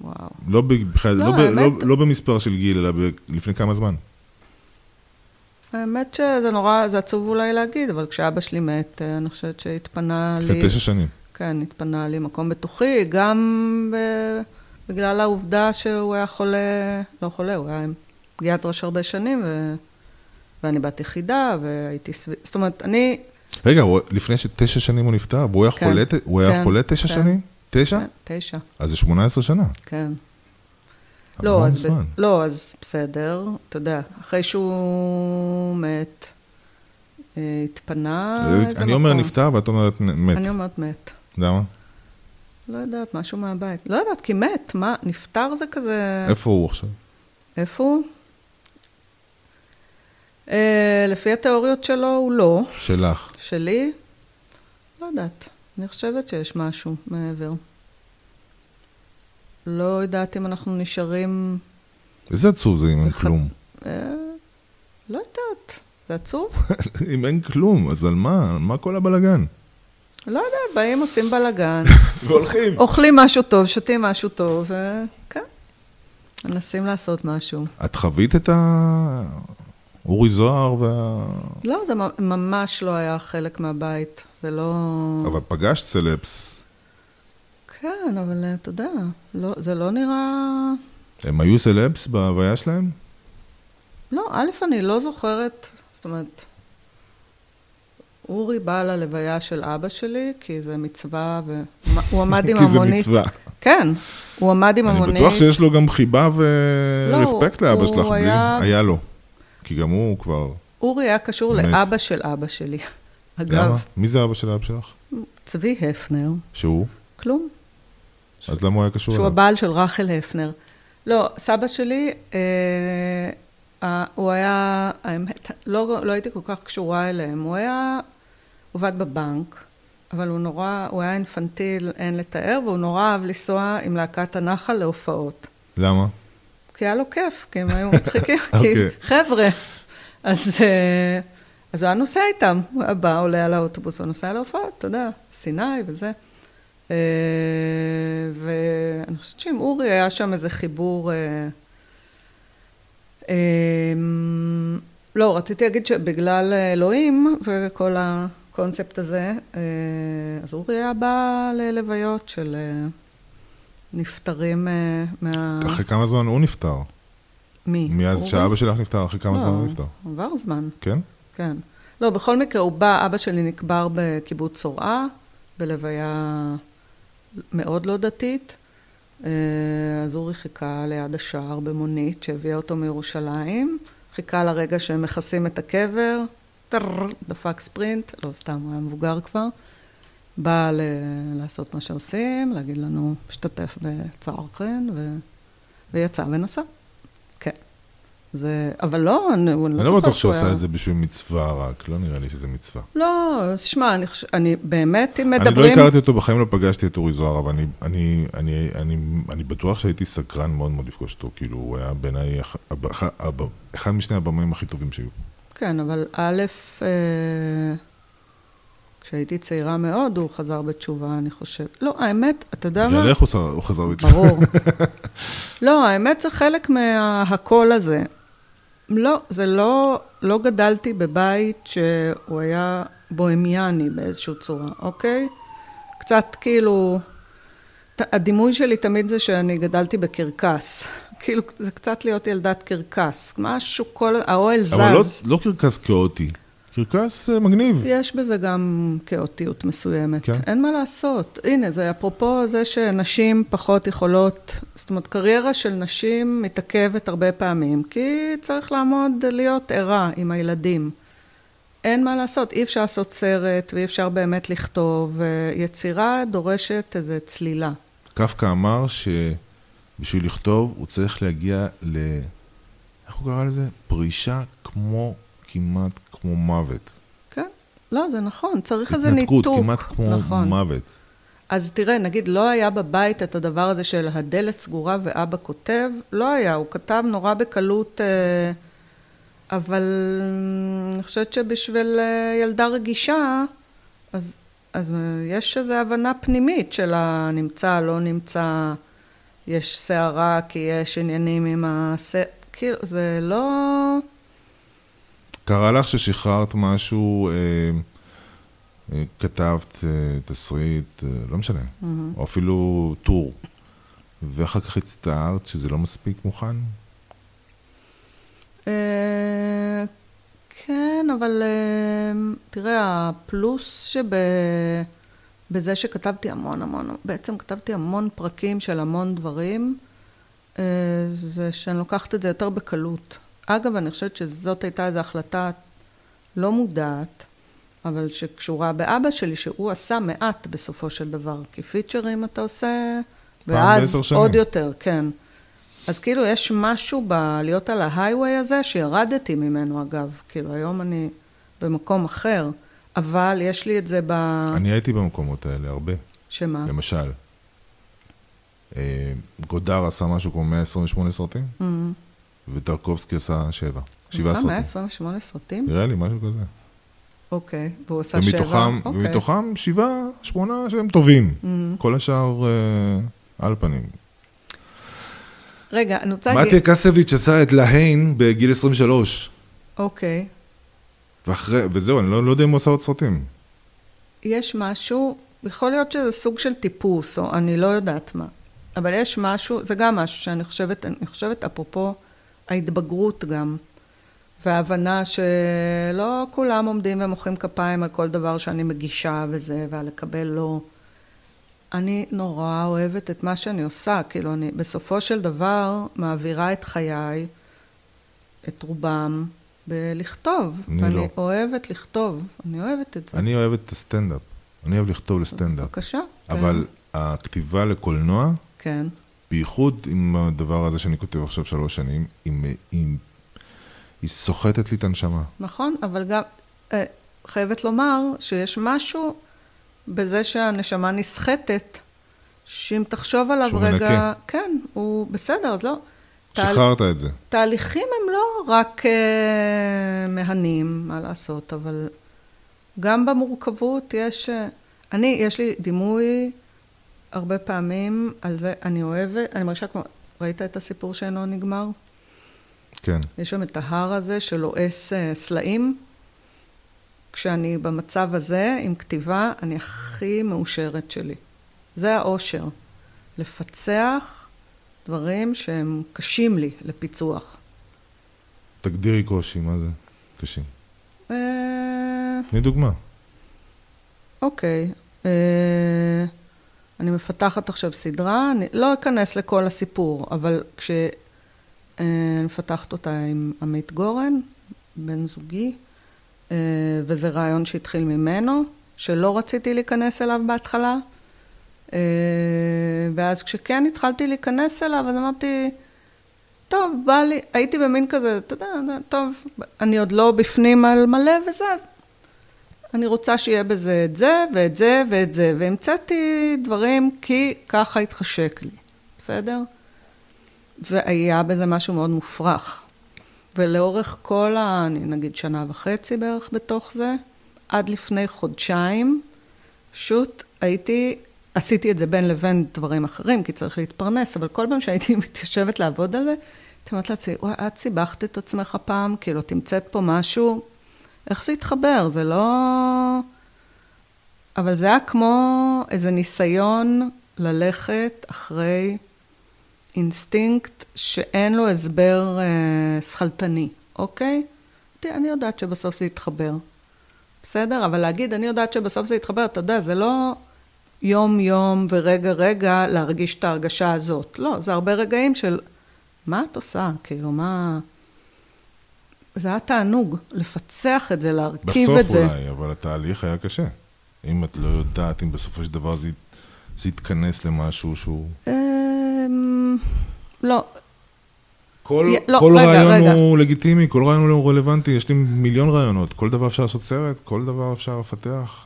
וואו. לא, בכלל, לא, לא, ב, לא, האמת- לא במספר של גיל, אלא ב, לפני כמה זמן. האמת שזה נורא, זה עצוב אולי להגיד, אבל כשאבא שלי מת, אה, אני חושבת שהתפנה לי... לפני תשע שנים. כן, התפנה לי מקום בטוחי, גם. בגלל העובדה שהוא היה חולה, לא חולה, הוא היה עם פגיעת ראש הרבה שנים, ו... ואני בת יחידה, והייתי סביב... זאת אומרת, אני... רגע, הוא, לפני שתשע שנים הוא נפטר, והוא היה כן, חולה, הוא היה כן, חולה תשע כן. שנים? תשע? כן, תשע, אז זה 18 שנה. כן. המון לא, אז, זמן. ב... לא, אז בסדר, אתה יודע, אחרי שהוא מת, אה, התפנה איזה אני אומר מקום. נפטר ואת אומרת מת. אני אומרת מת. למה? לא יודעת, משהו מהבית. לא יודעת, כי מת, מה, נפטר זה כזה... איפה הוא עכשיו? איפה הוא? אה, לפי התיאוריות שלו, הוא לא. שלך. שלי? לא יודעת. אני חושבת שיש משהו מעבר. לא יודעת אם אנחנו נשארים... איזה עצוב זה אם אין כלום. אה, לא יודעת. זה עצוב? אם אין כלום, אז על מה? על מה כל הבלגן? לא יודעת, באים, עושים בלאגן, והולכים. אוכלים משהו טוב, שותים משהו טוב, וכן, מנסים לעשות משהו. את חווית את ה... אורי זוהר וה... לא, זה ממש לא היה חלק מהבית. זה לא... אבל פגשת סלפס. כן, אבל אה, אתה יודע, לא, זה לא נראה... הם היו סלפס בהוויה שלהם? לא, א', אני לא זוכרת, זאת אומרת, אורי בא ללוויה של אבא שלי, כי זה מצווה, והוא עמד עם כי זה המונית. מצווה. כן, הוא עמד עם אני המונית. בטוח שיש לו גם חיבה לא, ורספקט לאבא הוא שלך. בלי- היה- היה לו. כי גם הוא כבר... אורי היה קשור מת. לאבא של אבא שלי. למה? אגב, מי זה אבא של אבא שלך? צבי הפנר, שהוא? כלום. אז למה הוא היה קשור שהוא אליו? הבעל של רחל הפנר. לא, סבא שלי, אה, הוא היה, האמת, לא, לא הייתי כל כך קשורה אליהם. הוא היה עובד בבנק, אבל הוא נורא, הוא היה אינפנטיל, אין לתאר, והוא נורא אהב לנסוע עם להקת הנחל להופעות. למה? כי היה לו כיף, כי הם היו מצחיקים, כי אוקיי. חבר'ה. אז, אה, אז הוא היה נוסע איתם, הוא היה בא, עולה על האוטובוס, הוא נוסע להופעות, אתה יודע, סיני וזה. אה, ואני חושבת שעם אורי היה שם איזה חיבור... אה, אה, לא, רציתי להגיד שבגלל אלוהים וכל הקונספט הזה, אה, אז אורי היה בא ללוויות של אה, נפטרים אה, מה... אחרי כמה זמן הוא נפטר? מי? מאז אורי? שאבא שלך נפטר, אחרי כמה לא, זמן הוא נפטר? עבר זמן, כן? כן. לא, בכל מקרה, הוא בא, אבא שלי נקבר בקיבוץ צורעה, בלוויה מאוד לא דתית. אז אורי חיכה ליד השער במונית שהביאה אותו מירושלים. חיכה לרגע שהם מכסים את הקבר, טררר, דפק ספרינט, לא סתם, הוא היה מבוגר כבר. בא ל- לעשות מה שעושים, להגיד לנו, משתתף בצערכן, ו... ויצא ונסע. כן. זה, אבל לא, אני, אני לא אני לא בטוח שהוא עשה את זה בשביל מצווה רק, לא נראה לי שזה מצווה. לא, שמע, אני, חוש... אני באמת, אם אני לא מדברים... הכרתי אותו, בחיים לא פגשתי את אורי זוהר, אבל אני, אני, אני, אני, אני בטוח שהייתי סקרן מאוד מאוד לפגוש אותו, כאילו, הוא היה בעיניי אח- הב- אח- הב- אחד משני הבמאים הכי טובים שהיו. כן, אבל א', אה, כשהייתי צעירה מאוד, הוא חזר בתשובה, אני חושב. לא, האמת, אתה יודע מה? בגלל איך הוא חזר בתשובה? ברור. לא, האמת זה חלק מהקול הזה. לא, זה לא, לא גדלתי בבית שהוא היה בוהמיאני באיזושהי צורה, אוקיי? קצת כאילו, הדימוי שלי תמיד זה שאני גדלתי בקרקס. כאילו, זה קצת להיות ילדת קרקס. משהו, כל, האוהל זז. אבל לא, לא קרקס כאוטי, קרקס אה, מגניב. יש בזה גם כאותיות מסוימת. כן. אין מה לעשות. הנה, זה אפרופו זה שנשים פחות יכולות, זאת אומרת, קריירה של נשים מתעכבת הרבה פעמים, כי צריך לעמוד, להיות ערה עם הילדים. אין מה לעשות, אי אפשר לעשות סרט, ואי אפשר באמת לכתוב. יצירה דורשת איזו צלילה. קפקא אמר שבשביל לכתוב הוא צריך להגיע ל... איך הוא קרא לזה? פרישה כמו, כמעט כמו מוות. כן? לא, זה נכון, צריך איזה ניתוק. התנתקות, כמעט כמו נכון. מוות. אז תראה, נגיד, לא היה בבית את הדבר הזה של הדלת סגורה ואבא כותב, לא היה, הוא כתב נורא בקלות, אה, אבל אני חושבת שבשביל אה, ילדה רגישה, אז, אז יש איזו הבנה פנימית של הנמצא, לא נמצא, יש סערה כי יש עניינים עם הס... כאילו, זה לא... קרה לך ששחררת משהו, אה, אה, כתבת אה, תסריט, אה, לא משנה, או אפילו טור, ואחר כך הצטערת שזה לא מספיק מוכן? אה, כן, אבל אה, תראה, הפלוס שב... בזה שכתבתי המון המון, בעצם כתבתי המון פרקים של המון דברים, אה, זה שאני לוקחת את זה יותר בקלות. אגב, אני חושבת שזאת הייתה איזו החלטה לא מודעת, אבל שקשורה באבא שלי, שהוא עשה מעט בסופו של דבר, כי פיצ'רים אתה עושה, ואז. עוד יותר, כן. אז כאילו יש משהו בלהיות על ההיי-ווי הזה שירדתי ממנו אגב, כאילו היום אני במקום אחר, אבל יש לי את זה ב... אני הייתי במקומות האלה הרבה, שמה? למשל. אה, גודר עשה משהו כמו 128 סרטים, Mhm. וטרקובסקי עשה שבע, הוא שבעה עשה סרטים. 128 סרטים? נראה לי, משהו כזה. אוקיי, והוא עשה שבע? ומתוכם, אוקיי. ומתוכם שבעה, שמונה שהם טובים. Mhm. כל השאר אה, על פנים. רגע, אני רוצה מתיה להגיד... קסביץ' עשה את להיין בגיל 23. אוקיי. ואחרי, וזהו, אני לא, לא יודע אם הוא עשה עוד סרטים. יש משהו, יכול להיות שזה סוג של טיפוס, או אני לא יודעת מה, אבל יש משהו, זה גם משהו שאני חושבת, אני חושבת אפרופו ההתבגרות גם, וההבנה שלא כולם עומדים ומוחאים כפיים על כל דבר שאני מגישה וזה, ועל לקבל לא. אני נורא אוהבת את מה שאני עושה, כאילו אני בסופו של דבר מעבירה את חיי, את רובם, בלכתוב. אני ואני לא. אוהבת לכתוב, אני אוהבת את זה. אני אוהב את הסטנדאפ. אני אוהב לכתוב לסטנדאפ. בבקשה. תן. אבל הכתיבה לקולנוע, כן. בייחוד עם הדבר הזה שאני כותב עכשיו שלוש שנים, היא, היא, היא סוחטת לי את הנשמה. נכון, אבל גם אה, חייבת לומר שיש משהו בזה שהנשמה נסחטת, שאם תחשוב עליו שהוא רגע... מנקה. כן, הוא בסדר, אז לא... שחררת את זה. תהליכים הם לא רק אה, מהנים, מה לעשות, אבל גם במורכבות יש... אה, אני, יש לי דימוי הרבה פעמים על זה, אני אוהבת, אני מרגישה כמו... ראית את הסיפור שאינו נגמר? כן. יש שם את ההר הזה שלועס אה, סלעים. כשאני במצב הזה, עם כתיבה, אני הכי מאושרת שלי. זה האושר. לפצח דברים שהם קשים לי לפיצוח. תגדירי קושי, מה זה? קשים. אה, תני דוגמה. אוקיי. אה, אני מפתחת עכשיו סדרה, אני לא אכנס לכל הסיפור, אבל כשאני מפתחת אותה עם עמית גורן, בן זוגי, אה, וזה רעיון שהתחיל ממנו, שלא רציתי להיכנס אליו בהתחלה. אה, ואז כשכן התחלתי להיכנס אליו, אז אמרתי, טוב, בא לי, הייתי במין כזה, אתה יודע, טוב, אני עוד לא בפנים על מלא וזה, אני רוצה שיהיה בזה את זה ואת זה ואת זה, והמצאתי דברים כי ככה התחשק לי, בסדר? והיה בזה משהו מאוד מופרך. ולאורך כל ה... אני נגיד שנה וחצי בערך בתוך זה, עד לפני חודשיים, פשוט הייתי, עשיתי את זה בין לבין דברים אחרים, כי צריך להתפרנס, אבל כל פעם שהייתי מתיישבת לעבוד על זה, הייתי אומרת לעצמי, וואי, את סיבכת את עצמך פעם, כאילו, תמצאת פה משהו, איך זה התחבר? זה לא... אבל זה היה כמו איזה ניסיון ללכת אחרי אינסטינקט שאין לו הסבר אה, שכלתני, אוקיי? אני יודעת שבסוף זה יתחבר. בסדר? אבל להגיד, אני יודעת שבסוף זה יתחבר, אתה יודע, זה לא יום-יום ורגע-רגע להרגיש את ההרגשה הזאת. לא, זה הרבה רגעים של, מה את עושה? כאילו, מה... זה היה תענוג, לפצח את זה, להרכיב את זה. בסוף אולי, אבל התהליך היה קשה. אם את לא יודעת אם בסופו של דבר זה, זה יתכנס למשהו שהוא... אמ, לא. כל, לא, כל רגע, רעיון רגע. הוא לגיטימי, כל רעיון הוא רלוונטי, יש לי מיליון רעיונות, כל דבר אפשר לעשות סרט, כל דבר אפשר לפתח.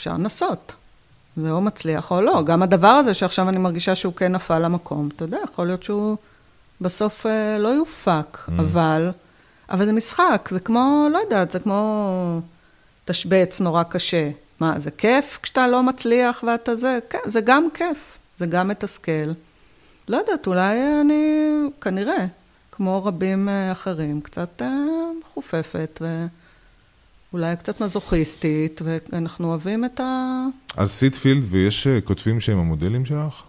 אפשר לנסות. זה או מצליח או לא. גם הדבר הזה שעכשיו אני מרגישה שהוא כן נפל למקום, אתה יודע, יכול להיות שהוא בסוף אה, לא יופק, Mm. אבל, אבל זה משחק, זה כמו, לא יודעת, זה כמו תשבץ נורא קשה. מה, זה כיף כשאתה לא מצליח ואתה זה? כן, זה גם כיף, זה גם מתסכל. לא יודעת, אולי אני, כנראה, כמו רבים אה, אחרים, קצת אה, חופפת ואולי קצת מזוכיסטית, ואנחנו אוהבים את ה... אז סיטפילד, ויש אה, כותבים שהם המודלים שלך?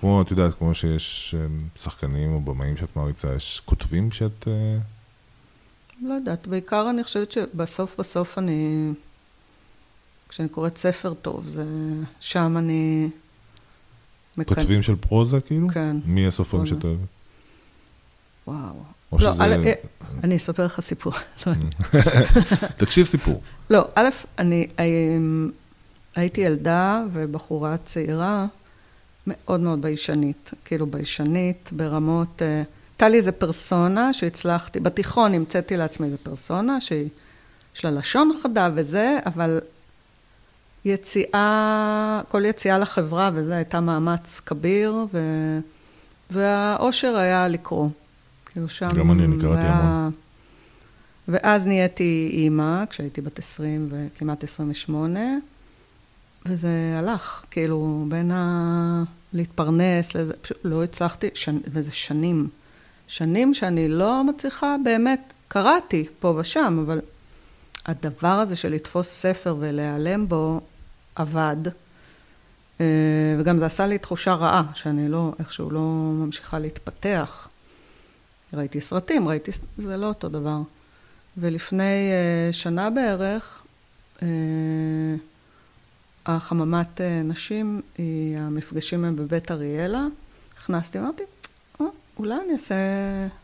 כמו, את יודעת, כמו שיש אה, שחקנים או במאים שאת מעריצה, יש כותבים שאת... אה, לא יודעת, בעיקר אני חושבת שבסוף בסוף אני, כשאני קוראת ספר טוב, זה, שם אני... מקנ- כותבים של פרוזה, כאילו? כן. מי הסופרים. שאת אוהבת? וואו. או לא, שזה- אה, אני אספר לך סיפור. לא, תקשיב סיפור. לא, א', אני אמ, הייתי ילדה ובחורה צעירה מאוד מאוד ביישנית. כאילו ביישנית, ברמות... אה, הייתה לי איזה פרסונה שהצלחתי, בתיכון המצאתי לעצמי איזה פרסונה שהיא, יש לה לשון חדה וזה, אבל יציאה, כל יציאה לחברה וזה הייתה מאמץ כביר, ו, והאושר היה לקרוא. כאילו שם... גם אני, אני זה קראתי המון. ואז נהייתי אימא, כשהייתי בת 20 וכמעט 28, וזה הלך, כאילו, בין ה... להתפרנס, לזה, פשוט לא הצלחתי, שנ... וזה שנים. שנים שאני לא מצליחה, באמת, קראתי פה ושם, אבל הדבר הזה של לתפוס ספר ולהיעלם בו, עבד. אה, וגם זה עשה לי תחושה רעה, שאני לא, איכשהו לא ממשיכה להתפתח. ראיתי סרטים, ראיתי, זה לא אותו דבר. ולפני אה, שנה בערך, אה, החממת אה, נשים, היא, המפגשים הם בבית אריאלה. נכנסתי, אמרתי, "אה, אולי אני אעשה,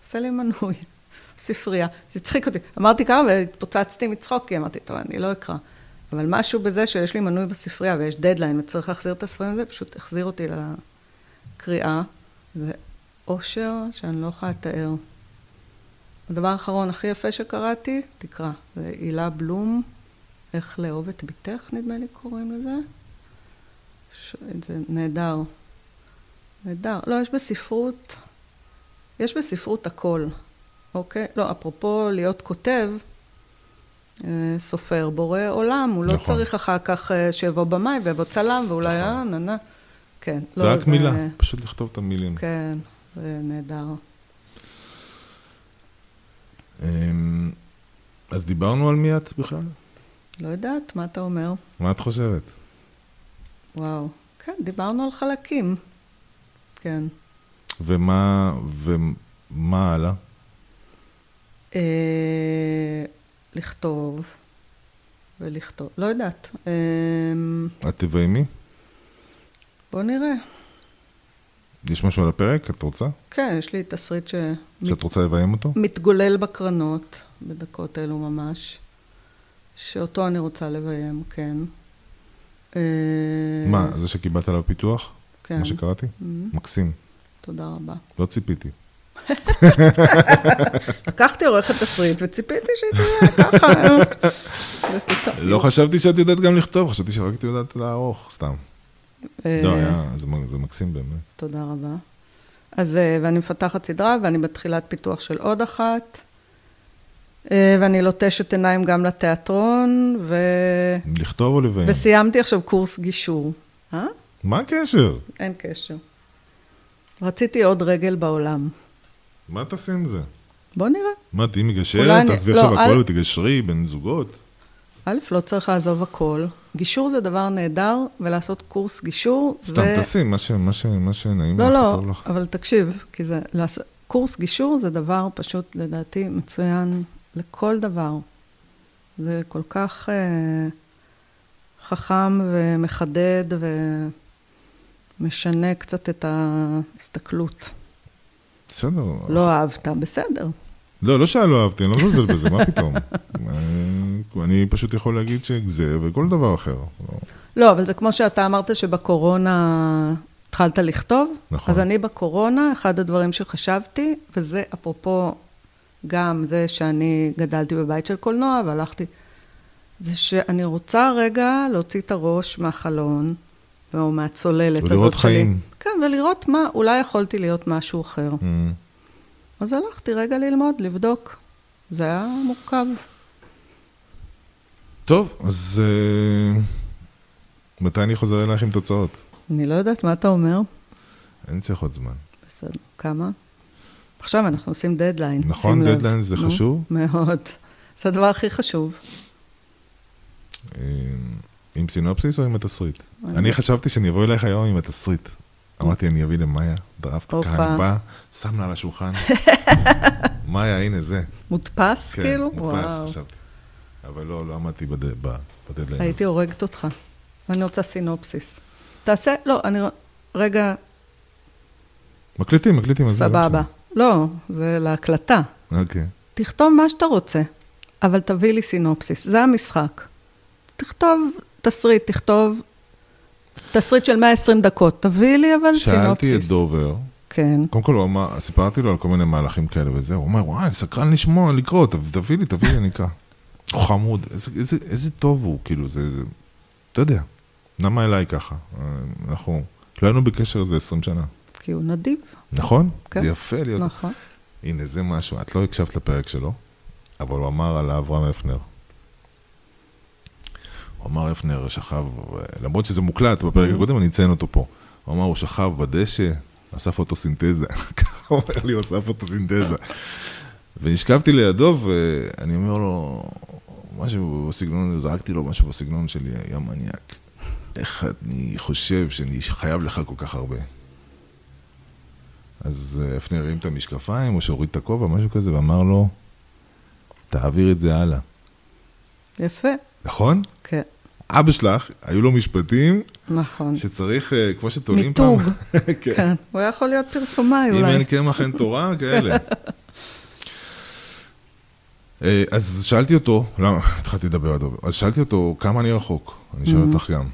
אעשה לי מנוי, ספרייה. זה הצחיק אותי. אמרתי ככה והתפוצצתי מצחוק, כי אמרתי, טוב, אני לא אקרא. אבל משהו בזה שיש לי מנוי בספרייה ויש דדליין וצריך להחזיר את הספרים הזה, פשוט החזיר אותי לקריאה. זה אושר שאני לא יכולה לתאר. הדבר האחרון הכי יפה שקראתי, תקרא, זה הילה בלום, איך לאהוב את בתך, נדמה לי קוראים לזה. ש... זה נהדר. נהדר. לא, יש בספרות, יש בספרות הכל, אוקיי? לא, אפרופו להיות כותב, אה, סופר, בורא עולם, הוא לא נכון. צריך אחר כך אה, שיבוא במאי ויבוא צלם, ואולי נכון. אה, נה נה. כן. זה לא, רק מילה, פשוט לכתוב את המילים. כן, זה נהדר. אמ, אז דיברנו על מי את בכלל? לא יודעת, מה אתה אומר? מה את חושבת? וואו. כן, דיברנו על חלקים. כן. ומה, ומה הלאה? אה, לכתוב ולכתוב. לא יודעת. אה, את תביימי? בוא נראה. יש משהו על הפרק? את רוצה? כן, יש לי תסריט שאת רוצה לביים אותו? שמתגולל בקרנות, בדקות אלו ממש. שאותו אני רוצה לביים, כן. אה, מה, זה שקיבלת עליו פיתוח? כן. מה שקראתי? Mhm. מקסים. תודה רבה. לא ציפיתי. לקחתי עורכת תסריט וציפיתי שהיא תהיה ככה. ופתאום- לא חשבתי שאת יודעת גם לכתוב, חשבתי שרק את יודעת לערוך, סתם. אה, לא, היה, זה זה מקסים באמת. תודה רבה. אז, אה, ואני מפתחת סדרה, ואני בתחילת פיתוח של עוד אחת, אה, ואני לוטשת עיניים גם לתיאטרון, ו... לכתוב או לביים? וסיימתי עכשיו קורס גישור. אה? מה הקשר? אין קשר. רציתי עוד רגל בעולם. מה תעשי עם זה? בוא נראה. מה, תהיי מגשרת? תעזבי לא, עכשיו אל- הכל ותגשרי בין זוגות? א', לא צריך לעזוב הכל. גישור זה דבר נהדר, ולעשות קורס גישור סתם זה... תעשי מה ש- מה ש- מה שנעים לא, לך, לא, טוב לך. אבל תקשיב, כי זה... קורס גישור זה דבר פשוט, לדעתי, מצוין לכל דבר. זה כל כך אה, חכם ומחדד ומשנה קצת את ההסתכלות. בסדר. לא אהבת, בסדר. לא, לא שלא אהבתי, אני לא מזלזל בזה, מה פתאום? אה, אני פשוט יכול להגיד שזה וכל דבר אחר. לא. אבל זה כמו שאתה אמרת שבקורונה התחלת לכתוב. נכון. אז אני בקורונה, אחד הדברים שחשבתי, וזה אפרופו גם זה שאני גדלתי בבית של קולנוע והלכתי, זה שאני רוצה רגע להוציא את הראש מהחלון, או מהצוללת הזאת שלי. ולראות חיים. כן, ולראות מה, אולי יכולתי להיות משהו אחר. אה, אז הלכתי רגע ללמוד, לבדוק. זה היה מורכב. טוב, אז אה, מתי אני חוזר אלייך עם תוצאות? אני לא יודעת מה אתה אומר. אני צריך עוד זמן. בסדר. כמה? עכשיו אנחנו עושים דדליין. נכון, לב. דדליין זה נו, חשוב? מאוד. זה הדבר הכי חשוב. אה, עם סינופסיס או עם התסריט? אני- אני חשבתי שאני אבוא אלייך היום עם התסריט. אמרתי, אני אביא למאיה, דרפת בא, שם לה על השולחן. מאיה, הנה זה. מודפס כן, כאילו? מודפס, וואו. חשבתי. אבל לא, לא עמדתי בדדליין. הייתי הורגת אותך. ואני רוצה סינופסיס. תעשה, לא, אני... רגע, מקליטים, מקליטים. לא סבבה. לא, זה להקלטה. אוקיי. תכתוב מה שאתה רוצה, אבל תביא לי סינופסיס. זה המשחק. תכתוב תסריט, תכתוב תסריט של 120 דקות. תביא לי אבל סינופסיס. שאלתי את דובר, כן. קודם כל אמר, סיפרתי לו על כל מיני מהלכים כאלה וזה, הוא אומר, וואי, סקרן לשמוע, לקרוא, תב- תביא לי, תביא לי, אני אקרא. חמוד, איזה, איזה, איזה טוב הוא, כאילו, זה, זה, אתה יודע, למה אליי ככה? אנחנו לא היינו בקשר איזה 20 שנה, כי הוא נדיב. נכון? כן. זה יפה להיות, נכון. הנה, זה משהו, את לא הקשבת לפרק שלו, אבל הוא אמר על אברהם הפנר. הוא אמר הפנר שכב, למרות שזה מוקלט בפרק Mhm. הקודם, אני אציין אותו פה. הוא אמר, הוא שכב בדשא, עשה פוטוסינתזה. ככה הוא אומר לי, הוא עשה פוטוסינתזה. ונשכבתי לידו, ואני אומר לו, משהו בסגנון, זרקתי לו משהו בסגנון שלי, היה מניאק. איך אני חושב שאני חייב לך כל כך הרבה? אז אה, הפנר הרים את המשקפיים, או שהוריד את הכובע, משהו כזה, ואמר לו, תעביר את זה הלאה. יפה. נכון? כן, אבא שלך, היו לו משפטים נכון. שצריך, אה, כמו שטוענים פעם, מיתוג. כן. כן. הוא היה יכול להיות פרסומאי אם אולי. אין קמח אין תורה, כאלה. אה, אז שאלתי אותו, למה, התחלתי לדבר על דובר, אז שאלתי אותו, כמה אני רחוק? אני שואל Mhm. אותך גם.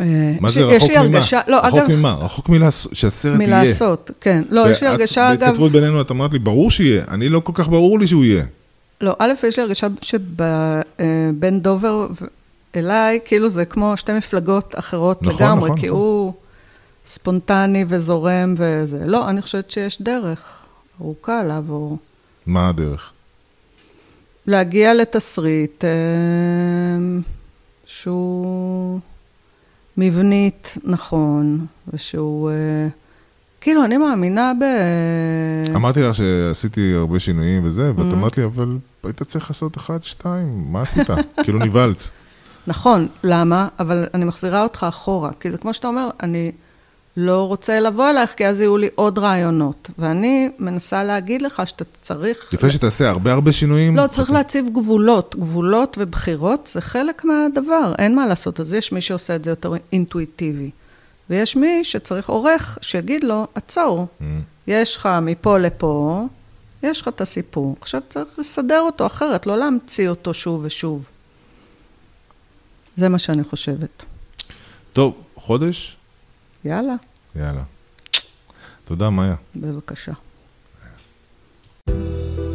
אה, מה זה רחוק ממה? הרגשה, לא, רחוק אגב, ממה? רחוק שהסרט יהיה. מלעשות, כן. לא, יש לי הרגשה, אגב, בהתכתבות בינינו את אמרת לי, ברור שיהיה, אני לא כל כך ברור לי שהוא יהיה. לא, א', יש לי הרגשה שבין דובר ו- אליי, כאילו זה כמו שתי מפלגות אחרות נכון, לגמרי, נכון, כי נכון. הוא ספונטני וזורם וזה. לא, אני חושבת שיש דרך ארוכה לעבור. מה הדרך? להגיע לתסריט אה, שהוא מבנית נכון, ושהוא... כאילו, אני מאמינה ב... אמרתי לך שעשיתי הרבה שינויים וזה, Mm-hmm. ואת אמרת לי, אבל היית צריך לעשות אחד, שתיים, מה עשית? כאילו נבהלת. נכון, למה? אבל אני מחזירה אותך אחורה, כי זה כמו שאתה אומר, אני לא רוצה לבוא אלייך, כי אז יהיו לי עוד רעיונות. ואני מנסה להגיד לך שאתה צריך... לפני שתעשה הרבה הרבה שינויים. לא, צריך להציב גבולות. גבולות ובחירות זה חלק מהדבר, אין מה לעשות. אז יש מי שעושה את זה יותר אינטואיטיבי. ויש מי שצריך עורך שיגיד לו, עצור, mm. יש לך מפה לפה, יש לך את הסיפור. עכשיו צריך לסדר אותו אחרת, לא להמציא אותו שוב ושוב. זה מה שאני חושבת. טוב, חודש? יאללה. יאללה. תודה, מאיה. בבקשה. Yeah.